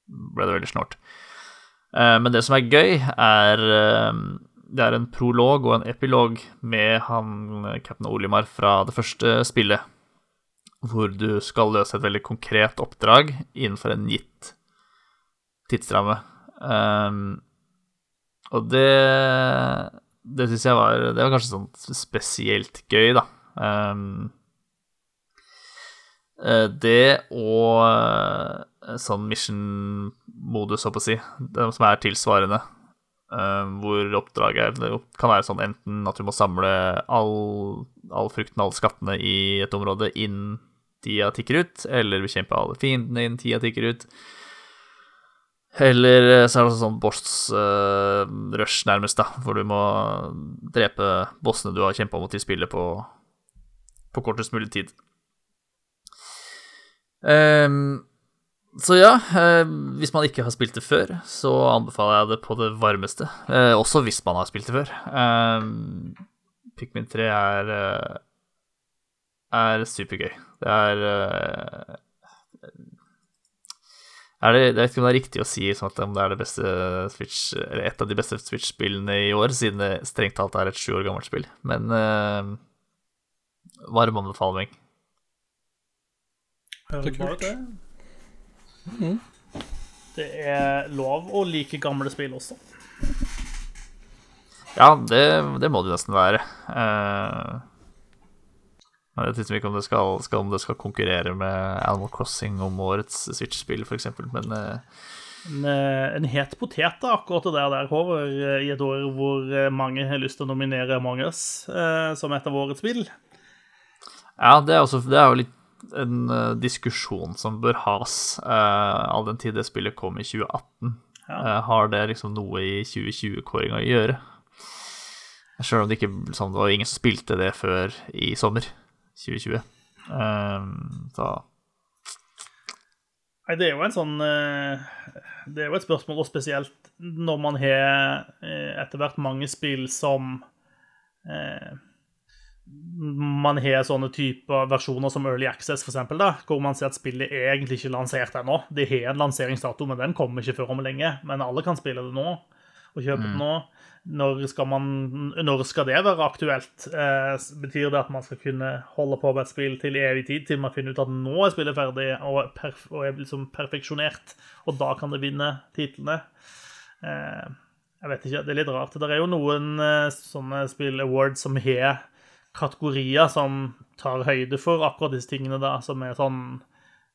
ble det veldig snålt. Uh, men det som er gøy, er uh, Det er en prolog og en epilog med han cap'n Olimar fra det første spillet. Hvor du skal løse et veldig konkret oppdrag innenfor en gitt tidsramme. Um, og det Det syns jeg var Det var kanskje sånn spesielt gøy, da. Um, det og uh, sånn mission-modus, så å si, det som er tilsvarende. Uh, hvor oppdraget er kan være sånn enten at du må samle all, all frukten, alle skattene i et område inn tida tikker ut, eller bekjempe alle fiendene innen tida tikker ut. Eller eh, så er det sånn boss-rush, uh, nærmest, da, hvor du må drepe bossene du har kjempa mot i spillet, på på kortest mulig tid. Um, så ja, uh, hvis man ikke har spilt det før, så anbefaler jeg det på det varmeste. Uh, også hvis man har spilt det før. Um, Pikmin 3 er er supergøy. Det er er det, jeg vet ikke om det er riktig å si sånn at det er det beste Switch, eller et av de beste Switch-spillene i år, siden det strengt talt er et sju år gammelt spill. Men varm anbefaling. Bare det. Mm. Det er lov å like gamle spill også. Ja, det, det må det nesten være. Uh, jeg vet ikke om det skal, skal, om det skal konkurrere med Animal Crossing om årets Switch-spill, f.eks., men en, eh, en, het potet, da, akkurat det der, Håvard, i et år hvor mange har lyst til å nominere Among us eh, som et av årets spill. Ja, det er, også, det er jo litt en uh, diskusjon som bør has, uh, all den tid det spillet kom i 2018. Ja. Uh, har det liksom noe i 2020-kåringa å gjøre? Sjøl om det ikke sånn, det var ingen som spilte det før i sommer 2020. Um, så Nei, det er jo en sånn Det er jo et spørsmål, og spesielt når man har etter hvert mange spill som eh, man har sånne typer versjoner som Early Access, for eksempel, da, hvor man ser at spillet er egentlig ikke lansert ennå. Det har en lanseringsdato, men den kommer ikke før om lenge. Men alle kan spille det nå og kjøpe mm. det nå. Når skal, man, når skal, det være aktuelt? Eh, betyr det at man skal kunne holde på med et spill til evig tid, til man finner ut at nå er spillet ferdig og, perf og er liksom perfeksjonert, og da kan det vinne titlene? Eh, jeg vet ikke, det er litt rart. Det er jo noen eh, sånne spill awards som har kategorier som tar høyde for akkurat disse tingene, da, som er sånn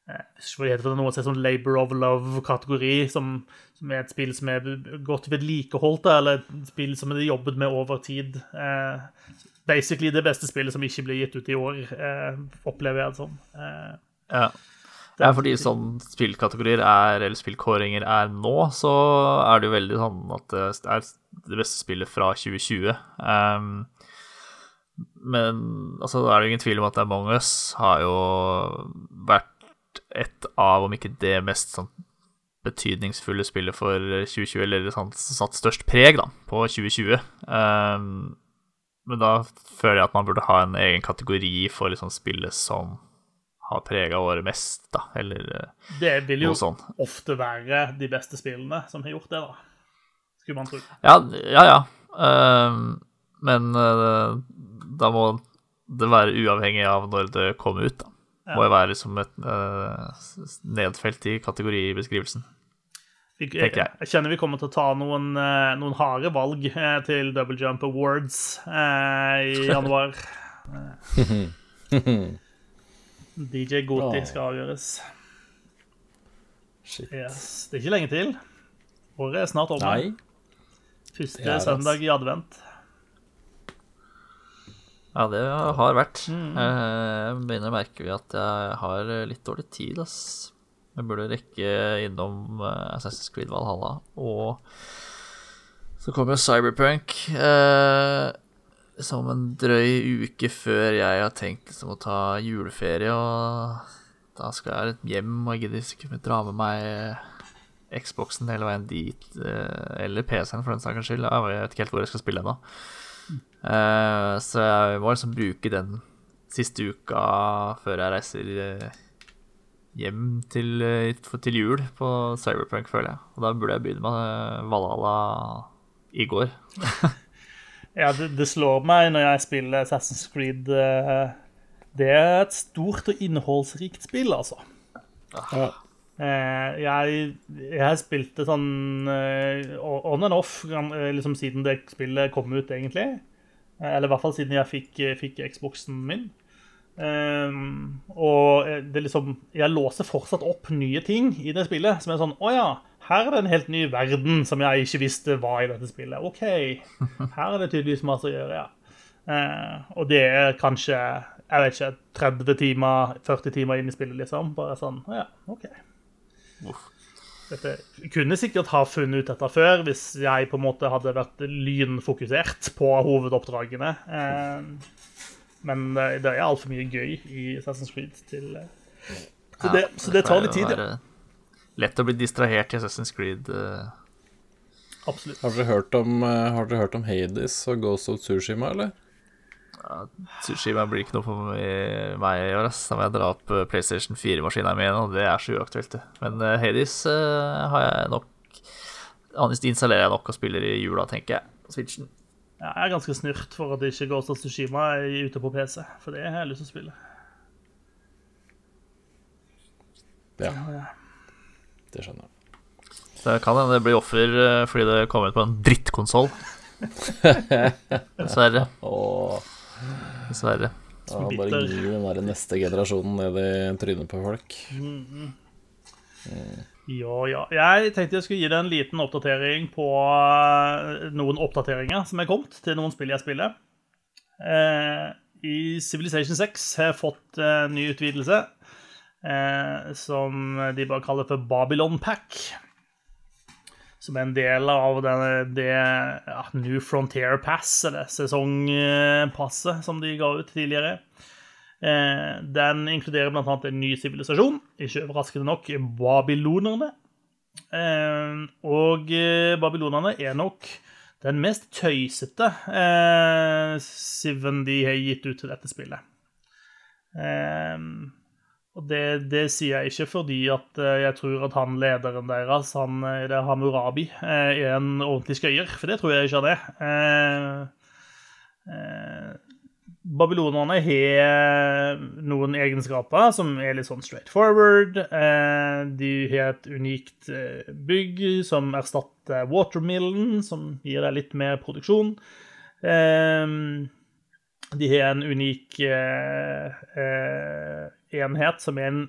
eh, er det noe som er sånn Labor of Love-kategori, som, som, er et spill som er godt vedlikeholdt, eller et spill som er jobbet med over tid. Eh, basically det beste spillet som ikke blir gitt ut i år, eh, opplever jeg det som. Eh, ja. er fordi sånn spillkategorier er, eller spillkåringer er nå, så er det jo veldig sånn at det er det beste spillet fra 2020. Um, men altså, det er det ingen tvil om at Among us har jo vært et av, om ikke det mest sånn betydningsfulle spillet for 2020, eller sånn, satt størst preg da, på 2020. Um, men da føler jeg at man burde ha en egen kategori for liksom spillet som har prega året mest, da, eller eh, Det vil jo sånn. ofte være de beste spillene som har gjort det, da. Skulle man tro. Ja, ja. ja. Um, men uh, da må det være uavhengig av når det kommer ut, da. Ja. Må jo være som et uh, nedfelt i kategoribeskrivelsen. Jeg, jeg, jeg, kjenner vi kommer til å ta noen, noen harde valg til Double Jump Awards i januar. DJ Goti skal avgjøres. Shit. Yes. Det er ikke lenge til. Året er snart over. Nei. Første søndag i advent. Ja, det har vært. Mm. Jeg begynner å merke at jeg har litt dårlig tid. Ass. Jeg burde rekke innom eh, Assassin's Creed Valhalla. Og så kommer Cyberpunk. Eh, som en drøy uke før jeg har tenkt liksom, å ta juleferie. Og da skal jeg hjem, og jeg gidder ikke dra med meg Xboxen hele veien dit. Eh, eller PC-en, for den saks skyld. Jeg vet ikke helt hvor jeg skal spille ennå. Uh, så jeg må liksom bruke den siste uka før jeg reiser eh, hjem til, til jul på Cyberpunk, føler jeg. Og da burde jeg begynne med Valhalla i går. Ja, det, det, slår meg når jeg spiller Assassin's Creed Det er et stort og innholdsrikt spill, altså. Ja. Uh, jeg, jeg spilte sånn on and off liksom siden det spillet kom ut, egentlig. Eller i hvert fall siden jeg fikk, fikk Xboxen min. og det liksom Jeg låser fortsatt opp nye ting i det spillet som er sånn Å ja her er det en helt ny verden som jeg ikke visste var i dette spillet. OK, her er det tydeligvis masse å gjøre, ja. Uh, og det er kanskje jeg vet ikke, 30 timer, 40 timer inn i spillet, liksom. Bare sånn Ja, OK. Dette kunne sikkert ha funnet ut dette før, hvis jeg på en måte hadde vært lynfokusert på hovedoppdragene. Eh, men det er altfor mye gøy i Assassin's Creed til eh, så det, så det tar litt tid, ja lett å bli distrahert i Assassin's Creed. Absolutt. Har dere, hørt om, har dere hørt om Hades og Ghost of Tsushima, eller? Ja, Tsushima blir ikke noe for meg i år. Da må jeg dra opp eh, PlayStation 4-maskina mi igjen, og det er så uaktuelt. Men uh, Hades har jeg nok installerer jeg nok og spiller i jula, tenker jeg, på Switchen. Ja, jeg er ganske snurt for at det ikke går til Tsushima er ute på PC, for det har jeg lyst til å spille. Ja. ja. Det skjønner jeg. Det kan hende det blir offer eh, fordi det kommer ut på en drittkonsoll. Dessverre. Åh. Dessverre. Ja, bare gi den der neste generasjonen ned i trynet på folk. Mm. Mm. Ja, ja. Jeg tenkte jeg skulle gi deg en liten oppdatering på eh, noen oppdateringer som er kommet til noen spill jeg spiller. Eh, I Civilization 6 har jeg fått en eh, ny utvidelse eh, som de bare kaller for Babylon Pack. Som er en del av denne, det ja, New Frontier Pass, eller sesongpasset, som de ga ut tidligere. Eh, den inkluderer bl.a. en ny sivilisasjon, ikke overraskende nok babylonerne. Eh, og eh, babylonerne er nok den mest tøysete eh, Siven de har gitt ut til dette spillet. Eh, og det, det, sier jeg ikke fordi at eh, jeg tror at han lederen deres, han, eh, det er Hamurabi, eh, er en ordentlig skøyer. For det tror jeg ikke han er. Eh, eh, babylonerne har noen egenskaper som er litt sånn straight forward. De har et unikt bygg som erstatter watermillen, som gir deg litt mer produksjon. De har en unik eh, enhet som er en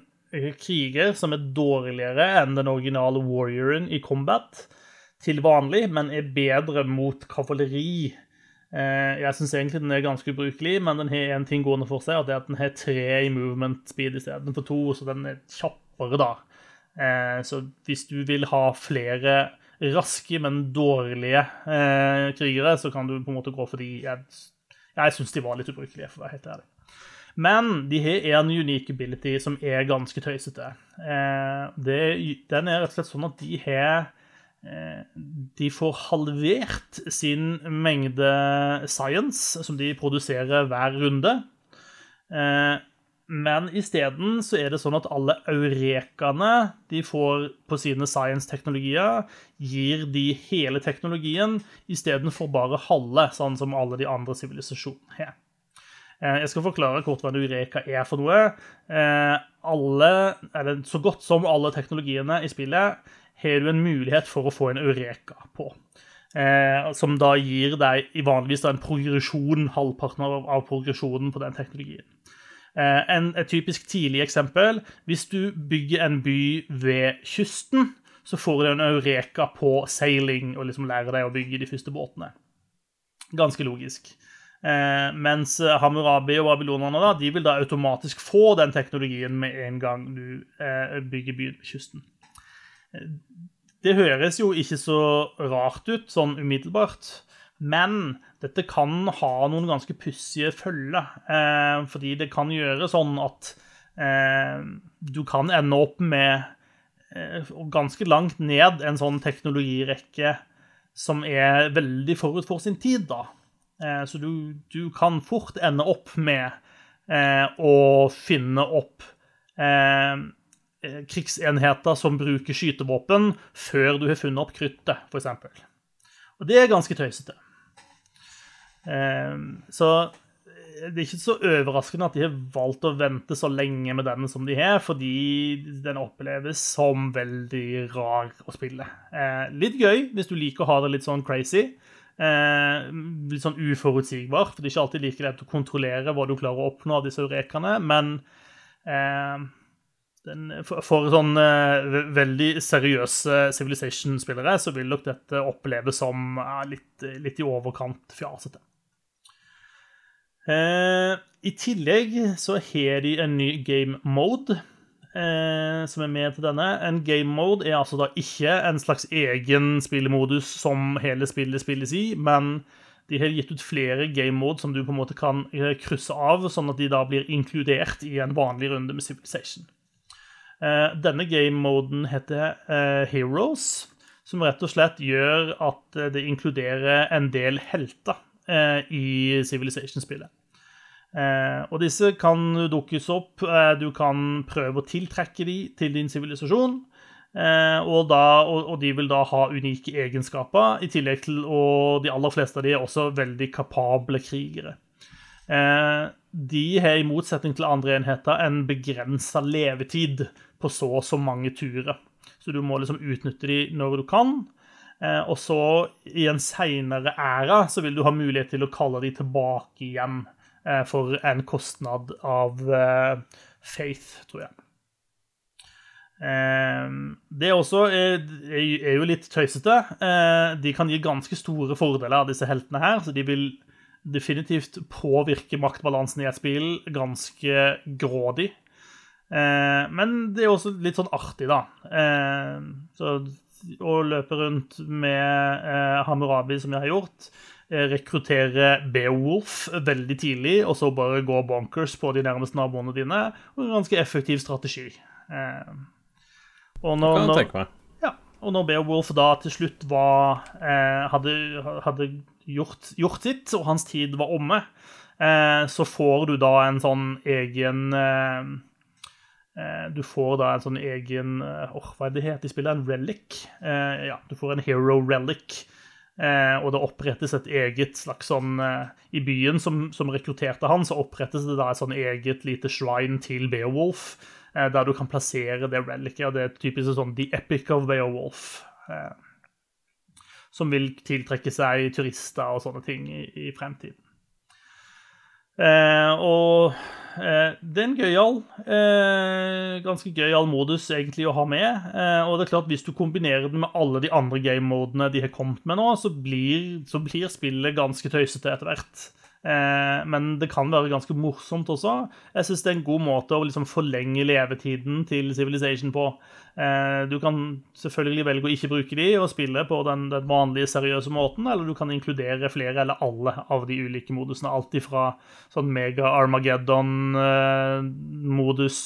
kriger som er dårligere enn den originale warrioren i combat til vanlig, men er bedre mot kavaleri. Eh, jeg syns egentlig den er ganske ubrukelig, men den har én ting gående for seg, og det er at den har tre i movement speed istedenfor to, så den er kjappere, da. Eh, så hvis du vil ha flere raske, men dårlige eh, krigere, så kan du på en måte gå for de Jeg, jeg syns de var litt ubrukelige, for å være helt ærlig. Men de har en unique ability som er ganske tøysete. Det, den er rett og slett sånn at de har de får halvert sin mengde science som de produserer hver runde. Men isteden så er det sånn at alle eurekaene de får på sine science-teknologier, gir de hele teknologien istedenfor bare halve, sånn som alle de andre sivilisasjonene har. Jeg skal forklare kort hva en eureka er for noe. Alle, eller så godt som alle teknologiene i spillet har du en mulighet for å få en eureka på. som da gir deg vanligvis en progresjon, halvparten av, progresjonen på den teknologien. En, et typisk tidlig eksempel hvis du bygger en by ved kysten, så får du en eureka på sailing og liksom lærer deg å bygge de første båtene. Ganske logisk. Eh, mens Hammurabi og babylonerne da, de vil da automatisk få den teknologien med en gang du eh, bygger byen ved kysten. Det høres jo ikke så rart ut sånn umiddelbart, men dette kan ha noen ganske pussige følger. Eh, fordi det kan gjøre sånn at eh, du kan ende opp med eh, ganske langt ned en sånn teknologirekke som er veldig forut for sin tid, da. Eh, så du, du, kan fort ende opp med eh, å finne opp eh, krigsenheter som bruker skytevåpen, før du har funnet opp kruttet, f.eks. Og det er ganske tøysete. Så det er ikke så overraskende at de har valgt å vente så lenge med den som de har, fordi den oppleves som veldig rar å spille. Litt gøy hvis du liker å ha det litt sånn crazy. Eh, litt sånn uforutsigbar, for det er ikke alltid like lett å kontrollere hva du klarer å oppnå av disse eurekene, men eh, den, for, for sånn veldig seriøse Civilization-spillere så vil nok dette oppleves som litt, litt i overkant fjasete. Eh, I tillegg så har de en ny game mode eh, som er med til denne. En game mode er altså da ikke en slags egen spillemodus som hele spillet spilles i, men de har gitt ut flere game mode som du på en måte kan eh, krysse av, sånn at de da blir inkludert i en vanlig runde med Civilization. Eh, denne game-moden heter eh, Heroes, som rett og slett gjør at eh, det inkluderer en del helter Eh, i Civilization-spillet. Eh, og disse kan dukkes opp. Eh, du kan prøve å tiltrekke de til din sivilisasjon. Og, da, og, de vil da ha unike egenskaper, i tillegg til Og de aller fleste av de er også veldig kapable krigere. De har i motsetning til andre enheter en begrensa levetid på så og så mange turer. Så du må liksom utnytte de når du kan. Eh, og så, i en seinere æra, så vil du ha mulighet til å kalle de tilbake igjen eh, for en kostnad av eh, faith, tror jeg. Det også er, er jo litt tøysete. De kan gi ganske store fordeler av disse heltene her, så de vil definitivt påvirke maktbalansen i et spill ganske grådig. Men det er også litt sånn artig, da. Så å løpe rundt med eh, Hammurabi, som jeg har gjort. Eh, rekruttere Beowulf veldig tidlig, og så bare gå bonkers på de nærmeste naboene dine. Og en ganske effektiv strategi. Eh, og når, kan jeg tenke meg. Ja, og når Beowulf da til slutt var eh, hadde, hadde gjort, gjort, sitt, og hans tid var omme, så får du da en sånn egen du får da en sånn egen oh, Hva er det heter i spillet? En relic? Eh, ja, du får en hero relic. Og det opprettes et eget slags sånn I byen som, som, rekrutterte han, så opprettes det da et sånn eget lite shrine til Beowulf, der du kan plassere det relicet. Og det er typisk sånn The Epic of Beowulf. som vil tiltrekke seg turister og sånne ting i, i fremtiden. Eh, og eh, det er en gøyal, eh, ganske gøyal modus egentlig å ha med. Eh, og det er klart, hvis du kombinerer den med alle de andre game-modene de har kommet med nå, så blir, så blir spillet ganske tøysete etter hvert. Eh, men det kan være ganske morsomt også. Jeg syns det er en god måte å liksom forlenge levetiden til Civilization på. Eh, du kan selvfølgelig velge å ikke bruke de og spille på den, den vanlige, seriøse måten, eller du kan inkludere flere eller alle av de ulike modusene. Alt ifra sånn mega-Armageddon-modus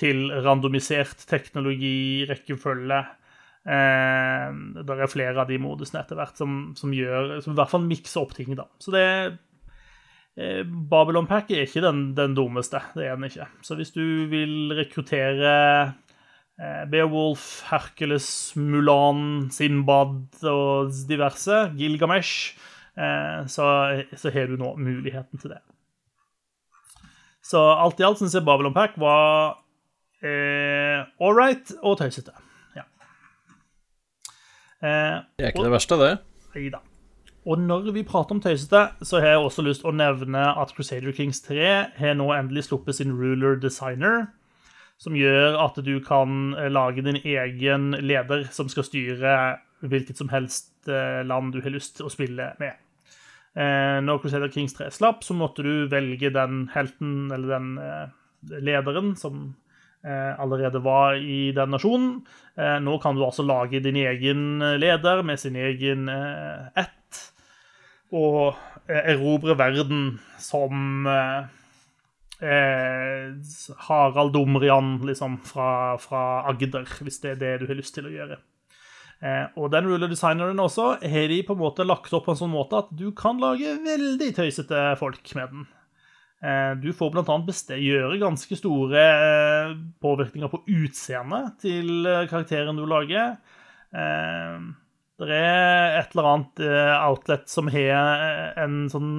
til randomisert teknologi, rekkefølge. Eh, det er flere av de modusene etter hvert som, som, gjør, som i hvert fall mikser opp ting. da. Så det Eh, Babylon Pack er ikke den, den, dummeste. Det er den ikke. Så hvis du vil rekruttere eh, Beowulf, Hercules, Mulan, Sinbad og diverse, Gilgamesh, eh, så, så har du nå muligheten til det. Så alt i alt syns jeg Babylon Pack var eh, all right og tøysete. Ja. Eh, det er ikke og, det verste, det. Nei da. Og når vi prater om tøysete, så har jeg også lyst å nevne at Crusader Kings 3 har nå endelig sluppet sin ruler designer, som gjør at du kan eh, lage din egen leder som skal styre hvilket som helst eh, land du har lyst til å spille med. Eh, når Crusader Kings 3 slapp, så måtte du velge den helten eller den lederen som allerede var i den nasjonen. Nå kan du altså lage din egen leder med sin egen ett å erobre verden som eh, eh, Harald Dumrian liksom, fra, fra, Agder, hvis det er det du har lyst til å gjøre. Eh, og den ruler-designeren også har de på en måte lagt opp på en sånn måte at du kan lage veldig tøysete folk med den. Eh, du får bl.a. gjøre ganske store eh, påvirkninger på utseendet til eh, karakteren du lager. Eh, det er et eller annet uh, outlet som har eh, en sånn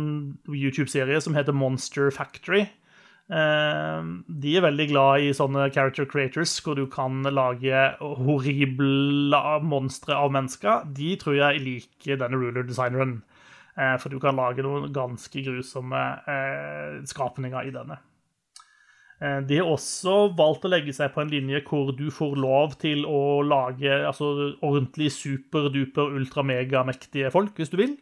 YouTube-serie som heter Monster Factory. Uh, de er veldig glad i sånne character creators hvor du kan lage horrible monstre av mennesker. De tror jeg liker denne ruler-designeren, for du kan lage noen ganske grusomme skapninger i denne. Eh, de har også valgt å legge seg på en linje hvor du får lov til å lage altså, ordentlig superduper ultramegamektige folk, hvis du vil.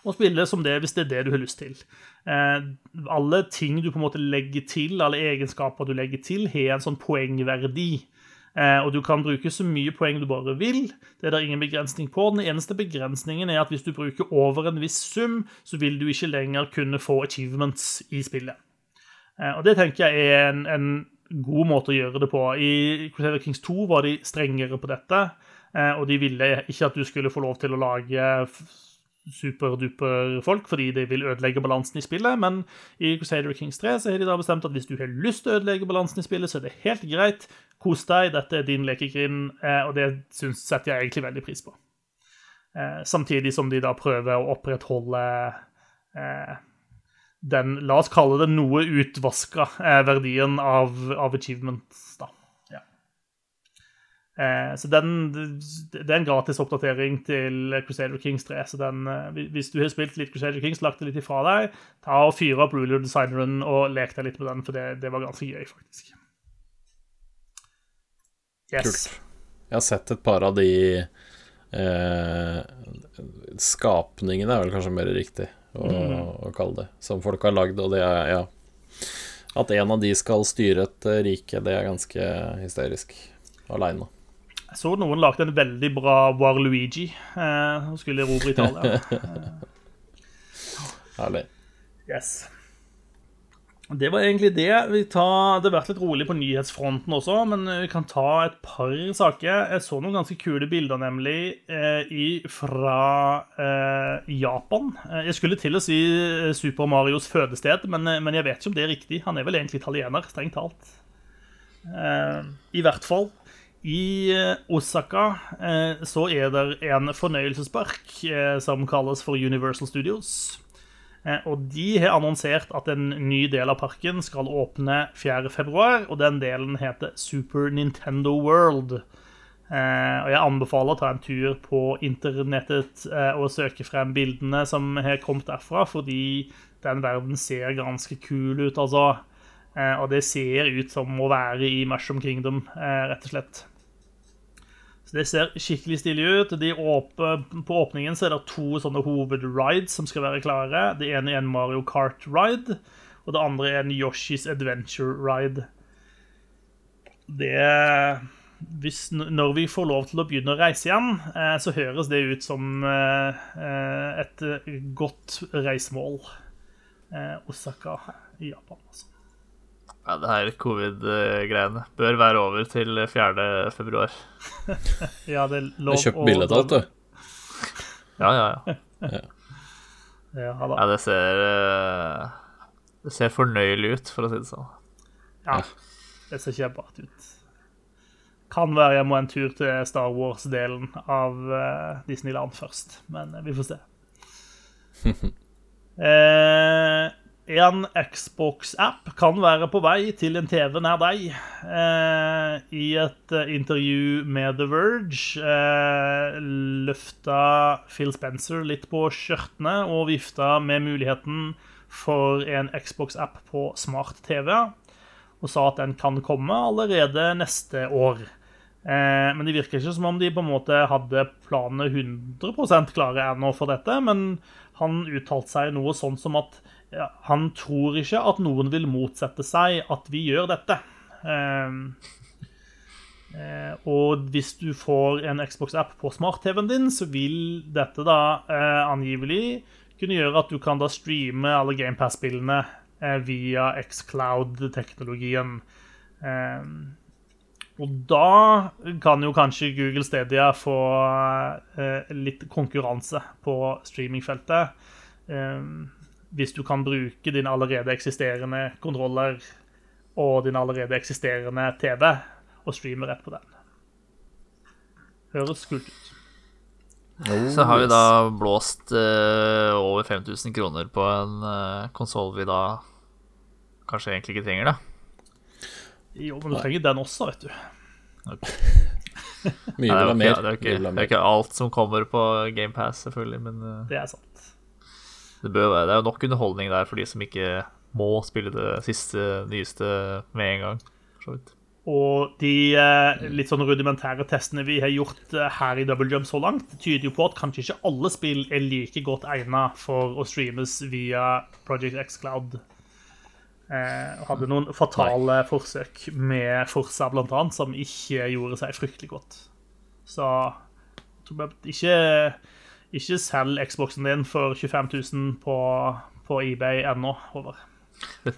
Og spille som det hvis det er det du har lyst til. Eh, alle ting du på en måte legger til, alle egenskaper du legger til, har en sånn poengverdi. Eh, og du kan bruke så mye poeng du bare vil. Det er det ingen begrensning på. Den eneste begrensningen er at hvis du bruker over en viss sum, så vil du ikke lenger kunne få achievements i spillet. Eh, og det tenker jeg er en, en, god måte å gjøre det på. I Crusader Kings 2 var de strengere på dette, eh, og de ville ikke at du skulle få lov til å lage superduper folk, fordi det vil ødelegge balansen i spillet. Men i Crusader Kings 3 så har de da bestemt at hvis du har lyst til å ødelegge balansen i spillet, så er det helt greit. Kos deg, dette er din lekegrind, eh, og det synes, setter jeg egentlig veldig pris på. Samtidig som de da prøver å opprettholde den, la oss kalle det noe utvaska eh, verdien av, av achievements, da. Ja. Eh, så den, det er en gratis oppdatering til Crusader Kings 3. Så den, eh, hvis du har spilt litt Crusader Kings, lagt det litt ifra deg, ta og fyr opp Ruler Designeren og lek deg litt med den, for det, det var ganske gøy, faktisk. Yes. Kult. Jeg har sett et par av de eh, skapningene, er vel kanskje mer riktig å, å kalle det, som folk har lagd. Og det er ja At en av de skal styre et eh, rike, det er ganske hysterisk aleine. Jeg så noen lagde en veldig bra Waluigi eh, og skulle erobre Italia. Herlig. Yes. Det var egentlig det. Tar, det har vært litt rolig på nyhetsfronten også, men vi kan ta et par saker. Jeg så noen ganske kule bilder, nemlig, eh, fra eh, Japan. Eh, jeg skulle til å si eh, Super Marios fødested, men, men, jeg vet ikke om det er riktig. Han er vel egentlig italiener, strengt talt. Eh, I hvert fall. I Osaka eh, så er det en fornøyelsespark som kalles for Universal Studios. Eh, og de har annonsert at en ny del av parken skal åpne 4.2, og den delen heter Super Nintendo World. Eh, og jeg anbefaler å ta en tur på internettet eh, og søke frem bildene som har kommet derfra, fordi den verden ser ganske kul ut, altså. Og det ser ut som å være i Mushroom Kingdom, rett og slett. Så Det ser skikkelig stilig ut. På åpningen så er det to sånne hovedrides som skal være klare. Det ene er en Mario Kart-ride, og det andre er en Yoshi's Adventure-ride. Det hvis, Når vi får lov til å begynne å reise igjen, eh, så høres det ut som eh, eh, et godt reisemål. Osaka i Japan, altså. Ja, det her covid-greiene bør være over til 4. februar. Ja, det er Jeg kjøpte billett alt, du. Ja, ja, ja. Ja, da. ja det ser eh, Det ser fornøyelig ut, for å si det sånn. Ja, det ser kjempebart ut. Kan være jeg må en tur til Star Wars-delen av eh, Disneyland først, men eh, vi får se. Eh, en Xbox-app kan være på vei til en TV nær deg. Eh, I et eh, intervju med The Verge eh, løfta Phil Spencer litt på skjørtene og vifta med muligheten for en Xbox-app på smart-TV og sa at den kan komme allerede neste år. Eh, men det virker ikke som om de på en måte hadde planene 100% klare ennå for dette. Men han uttalte seg noe sånn som at han tror ikke at noen vil motsette seg at vi gjør dette. Eh, eh, og hvis du får en Xbox-app på smart-TV-en din, så vil dette da eh, angivelig kunne gjøre at du kan da streame alle GamePass-spillene eh, via Xcloud-teknologien. Eh, og da kan jo kanskje Google Stadia få litt konkurranse på streamingfeltet. Eh, hvis du kan bruke din allerede eksisterende kontroller og din allerede eksisterende TV og streame rett på den. Høres kult ut. Så har vi da blåst uh, over 5000 kroner på en uh, konsoll vi da kanskje egentlig ikke trenger, da. Jo, men du trenger den også, vet du. Mye vil ha det, mer. er det, er ikke, det er ikke alt som kommer på GamePass, selvfølgelig, men uh... Det er sant. Det, bør, være- det er jo nok underholdning der for de som ikke må spille det siste, nyeste med en gang. for så vidt. Og de eh, litt sånn rudimentære testene vi har gjort eh, her i Double Jump så langt, tyder jo på at kanskje ikke alle spill er like godt egnet for å streames via Project X Cloud. Eh, hadde noen fatale forsøk med Forsa, blant annet, som ikke gjorde seg fryktelig godt. Så jeg tror jeg ikke, ikke selg Xboxen din for 25 000 på, på eBay ennå, Over.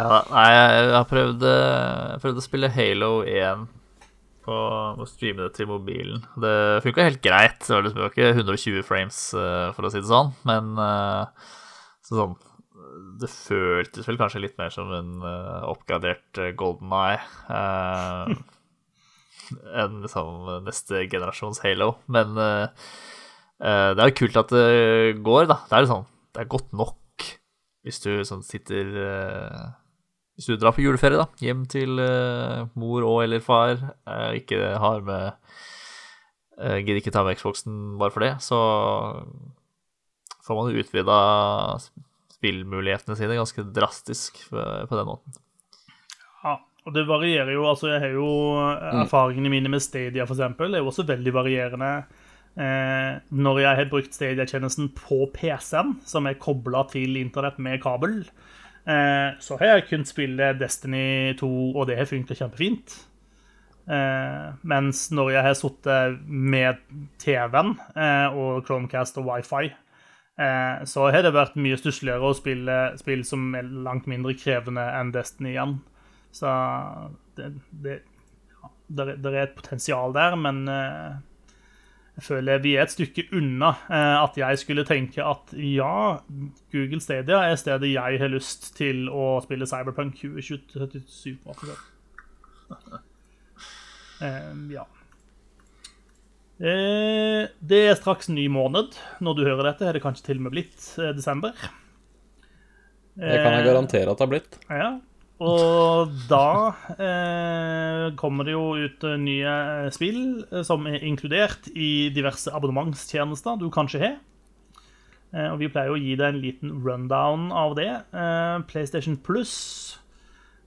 Ja, nei, jeg har prøvd, eh, prøvd å spille Halo 1 på å streame det til mobilen. Det funka helt greit. Det var liksom ikke 120 frames, eh, for å si det sånn, men eh, så sånn Det føltes vel kanskje litt mer som en oppgradert eh, Golden Eye enn liksom neste generasjons Halo. Men eh, det er jo kult at det går, da. Det er liksom Det er godt nok hvis du sånn sitter eh, Hvis du drar på juleferie, da, hjem til eh, mor og eller far, eh, ikke har med Gidder ikke ta med Xboxen bare for det, så får man jo utvida spillmulighetene sine ganske drastisk på, på den måten. Ja, og det varierer jo. altså jeg har jo Erfaringene mine med Stadia for eksempel, er jo også veldig varierende. Eh, når jeg har brukt Stadia-tjenesten på PC-en, som er kobla til internett med kabel, eh, så har jeg kunnet spille Destiny 2, og det har funka kjempefint. Eh, mens når jeg har sittet med TV-en og Chromecast og wifi, eh, så har det vært mye stussligere å spille spill som er langt mindre krevende enn Destiny igjen. Så det, det, ja, der, er- der er et potensial der, men jeg føler vi er et stykke unna eh, at jeg skulle tenke at ja, Google Stadia er stedet jeg har lyst til å spille Cyberpunk 2077 på. Um. Ja. Eh, det er straks ny måned. Når du hører dette, er det kanskje til og med blitt eh, desember. Det kan jeg garantere at det har blitt. ja. Og da eh, kommer det jo ut eh, nye eh, spill eh, som er inkludert i diverse abonnementstjenester du kanskje har. Eh, og vi pleier å gi deg en liten rundown av det. Eh, PlayStation Plus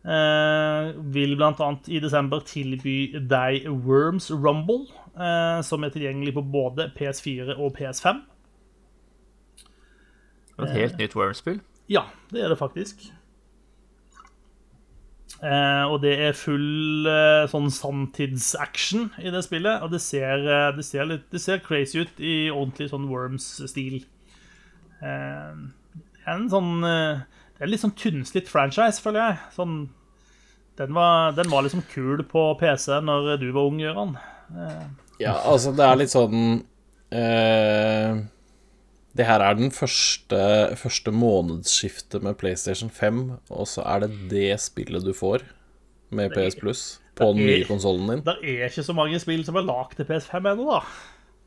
eh, vil bl.a. i desember tilby deg Worms Rumble, eh, som er tilgjengelig på både PS4 og PS5. Et helt nytt Worms-spill. Ja, det er det faktisk. Eh, og det er full eh, sånn sanntidsaction i det spillet. Og det ser, eh, det ser, litt, det ser crazy ut i ordentlig sånn Worms-stil. En sånn Det er litt sånn tynnslitt franchise, føler jeg. Sånn, den, var, den var liksom kul på PC når du var ung, Gøran. Ja, altså, det er litt sånn eh, Det her er den første, første månedsskiftet med PlayStation 5, og så er det det spillet du får med PS Plus på den nye konsollen din. det er ikke så mange spill som er lagd til PS5 ennå, da.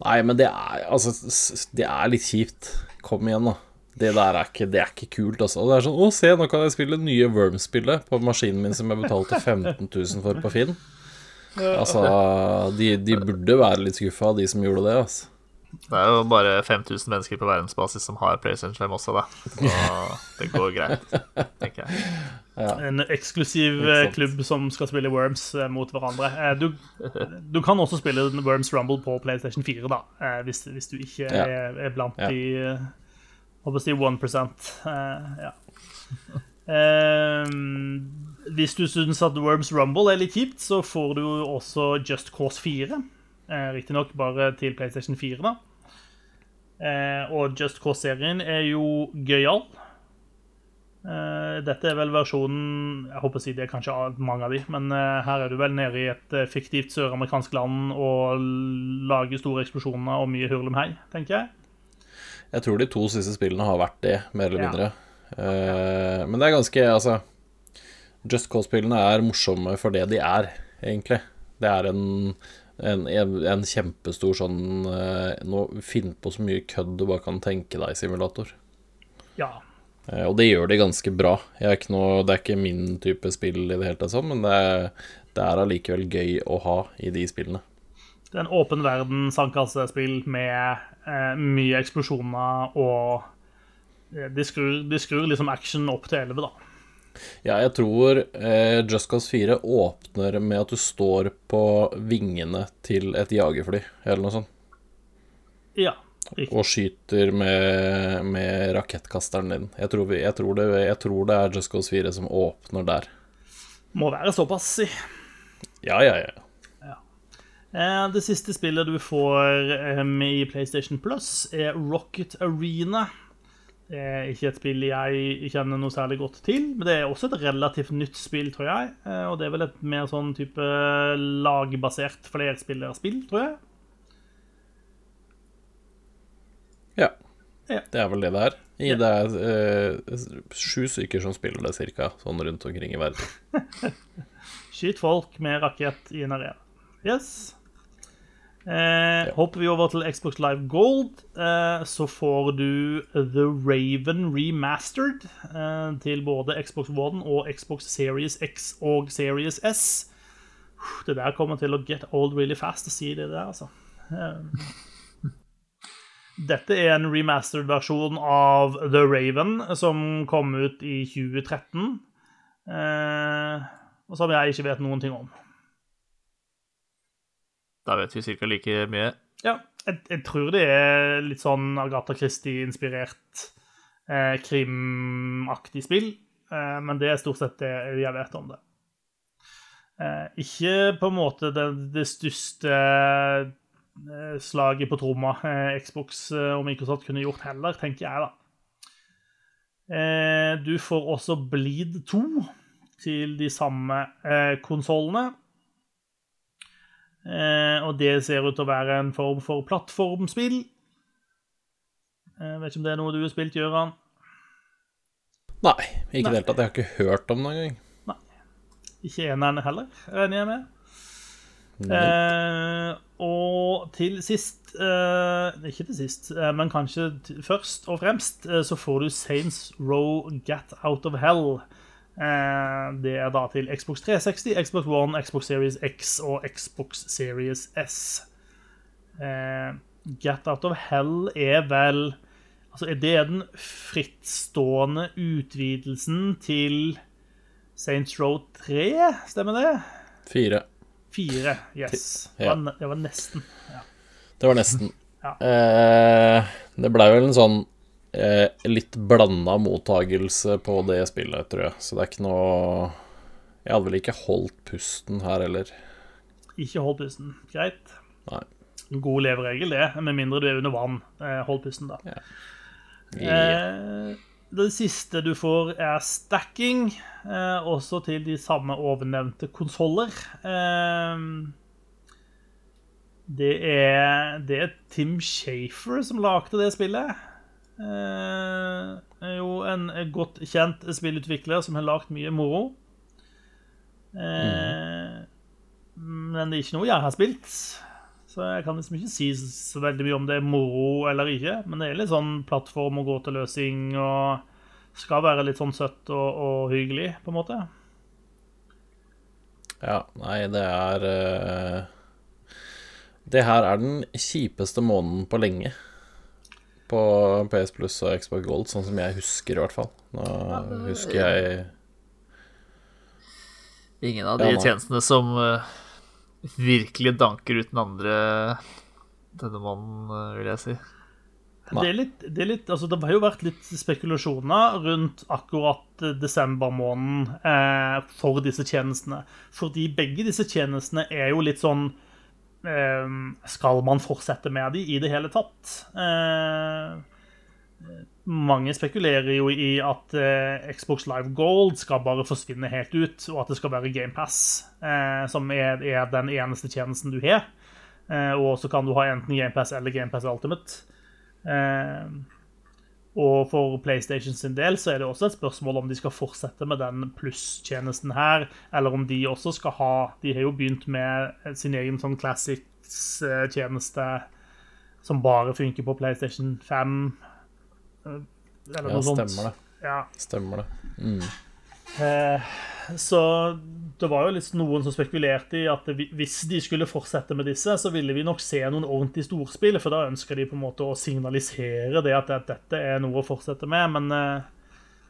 Nei, men det er altså Det er litt kjipt. Kom igjen, da. Det der er ikke, det er ikke kult, altså. Det er sånn Å, se, nå kan jeg spille nye Worms-spillet på maskinen min som jeg betalte 15 000 for på Finn. Altså, de, de burde være litt skuffa, de som gjorde det, altså. Det er jo bare 5000 mennesker på verdensbasis som har PlayStation 5 også, da. Så det går greit, tenker jeg. En eksklusiv eh, klubb som skal spille Worms eh, mot hverandre. Eh, Du, du kan også spille Worms Rumble på PlayStation 4, da, eh, hvis, hvis du ikke Ja. er, er blant Ja. de Håper å si 1 eh, ja. Eh, hvis du syns at Worms Rumble er litt kjipt, så får du også Just Cause 4. Eh, Riktignok bare til PlayStation 4, da. Eh, og Just Cause-serien er jo gøyal. Eh, Dette er vel versjonen Jeg håper å si det er kanskje mange av de, men eh, her er du vel nede i et eh, fiktivt søramerikansk land og lager store eksplosjoner og mye hurlumhei, tenker jeg. Jeg tror de to siste spillene har vært det, mer eller Ja. mindre. Eh, men det er ganske Altså, Just Cause-spillene er morsomme for det de er, egentlig. Det er en, en, en kjempestor sånn eh, Nå Finn på så mye kødd du bare kan tenke deg, simulator. Ja. Eh, og det gjør de ganske bra. Er noe, det er ikke min type spill i det hele tatt, sånn, men det er, det er allikevel gøy å ha i de spillene. Det er en åpen verden sandkassespill med eh, mye eksplosjoner og eh, de skrur, de skrur liksom action opp til 11, da. Ja, jeg tror eh, Just Cause 4 åpner med at du står på vingene til et jagerfly, eller noe sånt, Ja. Riktig. og skyter med, med rakettkasteren din. Jeg tror, vi, jeg, tror det, jeg tror det er Just Cause 4 som åpner der. Må være såpass, si. Ja, ja, ja. Eh, Det siste spillet du får med i PlayStation Plus, er Rocket Arena. Det er ikke et spill jeg kjenner noe særlig godt til, men det er også et relativt nytt spill, tror jeg. Eh, Og det er vel et mer sånn type lagbasert flerspillerspill, tror jeg. ja. Ja. Det er vel det det er. I, Det er eh, sju stykker som spiller det, cirka, sånn rundt omkring i verden. Skyt folk med rakett i en arena. Yes. Eh, hopper vi over til Xbox Live Gold, eh, så får du The Raven Remastered eh, til både Xbox One og Xbox Series X og Series S. Det der kommer til å get old really fast å si det der, altså. Eh, Dette er en remastered versjon av The Raven som kom ut i 2013. Eh, og som jeg ikke vet noen ting om. Da vet vi ca. like mye. Ja, jeg, jeg tror det er litt sånn Agatha Christie-inspirert eh, krimaktig spill. Eh, men det er stort sett det jeg vet om det. Eh, ikke på en måte det, det største eh, slaget på tromma eh, Xbox eh, og Microsoft kunne gjort heller, tenker jeg, da. Du får også Bleed 2 til de samme konsollene. Eh, og det ser ut til å være en form for plattformspill. Jeg vet ikke om det er noe du har spilt, Gøran? Nei, ikke i Nei. det hele tatt. Jeg har ikke hørt om det engang. Ikke eneren heller, regner jeg med. Eh, og til sist eh, Ikke til sist, eh, men kanskje først og fremst eh, så får du Saints Row Get Out of Hell Eh, det er da til Xbox 360, Xbox One, Xbox Series X og Xbox Series S. Eh, Get Out of Hell er vel Altså, det er den frittstående utvidelsen til Saints Row 3, stemmer det? Fire. Fire, yes. Det var, det var nesten. Ja. Det var nesten. Ja. Eh, det blei vel en sånn eh, litt blanda mottagelse på det spillet, tror jeg. Så det er ikke noe Jeg hadde vel ikke holdt pusten her heller. Ikke holdt pusten. Greit. Nei. God leveregel, det. Med mindre du er under vann. Eh, hold pusten, da. Ja. Eh, det siste du får, er stacking, eh, også til de samme ovennevnte konsoller. Eh, det, det er Tim Shafer som lagde det spillet. Eh, jo en godt kjent spillutvikler som har lagd mye moro. Eh, Men det er ikke noe jeg har spilt. Så jeg kan liksom ikke si så veldig mye om det er moro eller ikke. Men det er litt sånn plattform og gå til løsning og skal være litt sånn søtt og, og hyggelig, på en måte. Ja, nei, det er uh, Det her er den kjipeste måneden på lenge. På PS Plus og Xbox Gold, sånn som jeg husker, i hvert fall. Nå husker jeg Ingen av de ja, tjenestene som eh, virkelig danker ut den andre denne mannen, eh, vil jeg si. Det, er litt, det, er litt, altså det har jo vært litt spekulasjoner rundt akkurat desember desembermåneden eh, for disse tjenestene. Fordi begge disse tjenestene er jo litt sånn eh, Skal man fortsette med de i det hele tatt? Eh, mange spekulerer jo i at eh, Xbox Live Gold skal bare forsvinne helt ut, og at det skal være GamePass, eh, som er, den eneste tjenesten du har. Eh, og så kan du ha enten GamePass eller GamePass Ultimate. Og for PlayStation sin del så er det også et spørsmål om de skal fortsette med den pluss-tjenesten her, eller om de også skal ha De har jo begynt med sin egen sånn Classics-tjeneste som bare funker på PlayStation 5. eh, Eller Ja, noe sånt. stemmer det. Ja. Stemmer det. Eh, så det var jo litt noen som spekulerte i at hvis de skulle fortsette med disse, så ville vi nok se noen ordentlige storspill, for da ønsker de på en måte å signalisere det at, dette er noe å fortsette med. Men eh,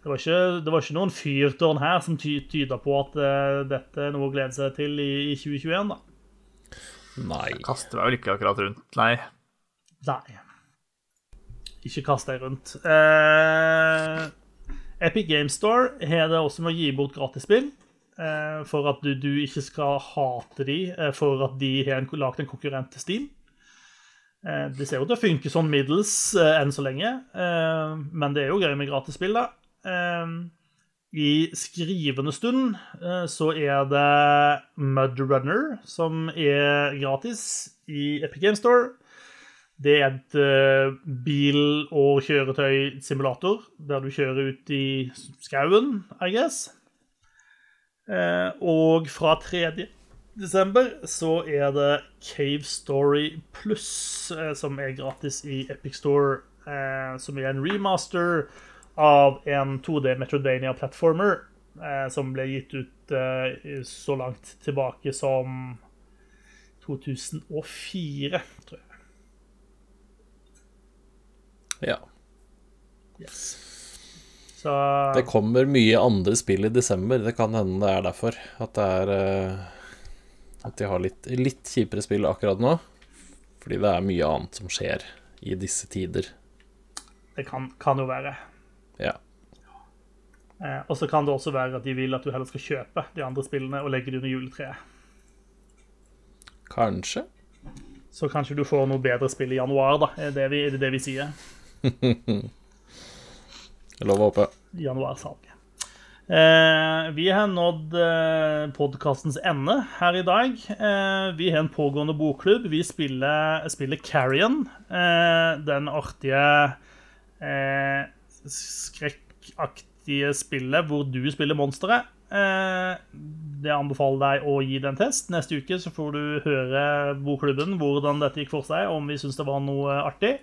det, var ikke, det var ikke noen fyrtårn her som tyda tyder på at eh, dette er noe å glede seg til i, i 2021, da. Nei. Jeg Kaster meg vel ikke akkurat rundt, nei. Nei. Ikke kast deg rundt. Eh, Epic Game Store har det også med å gi bort gratisspill. Eh, for at du, du ikke skal hate de, eh, for at de har lagd en konkurrent til Steam. Eh, det ser ut til å funke sånn middels enn så lenge, men det er jo gøy med gratisspill, da. I skrivende stund så er det Mudrunner som er gratis i Epic Game Store. Det er et uh, bil- og kjøretøysimulator der du kjører ut i skauen, I guess. Uh, og fra 3. desember så er det Cave Story Pluss, uh, som er gratis i Epic Store, eh, som er en remaster av en 2D Metrodania-plattformer eh, som ble gitt ut eh, så langt tilbake som 2004, tror jeg. Ja. Yes. Så Det kommer mye andre spill i desember. Det kan hende det er derfor. At det er eh, At de har litt, litt kjipere spill akkurat nå. Fordi det er mye annet som skjer i disse tider. det kan, kan jo være. Ja. Eh, og så kan det også være at de vil at du heller skal kjøpe de andre spillene og legge de under juletreet. Kanskje. Så kanskje du får noe bedre spill i januar, da. Er det vi, er det, det vi sier? Lov å håpe. Januarsalget. Eh, vi har nådd eh, podkastens ende her i dag. Eh, vi har en pågående bokklubb. Vi spiller, spiller Carrion. Eh, den artige eh, skrekkaktige spillet hvor du spiller monsteret. Eh, det anbefaler deg å gi det en test. Neste uke så får du høre bokklubben hvordan dette gikk for seg, om vi syns det var noe artig.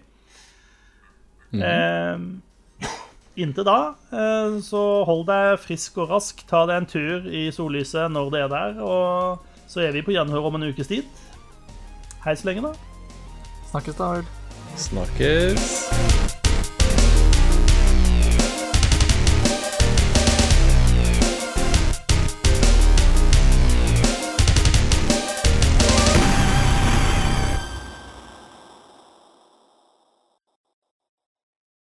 Eh, inntil da, eh, så hold deg frisk og rask. Ta deg en tur i sollyset når det er der, og så er vi på gjenhør om en ukes tid. Hei så lenge, da. Snakkes da vel. Snakkes.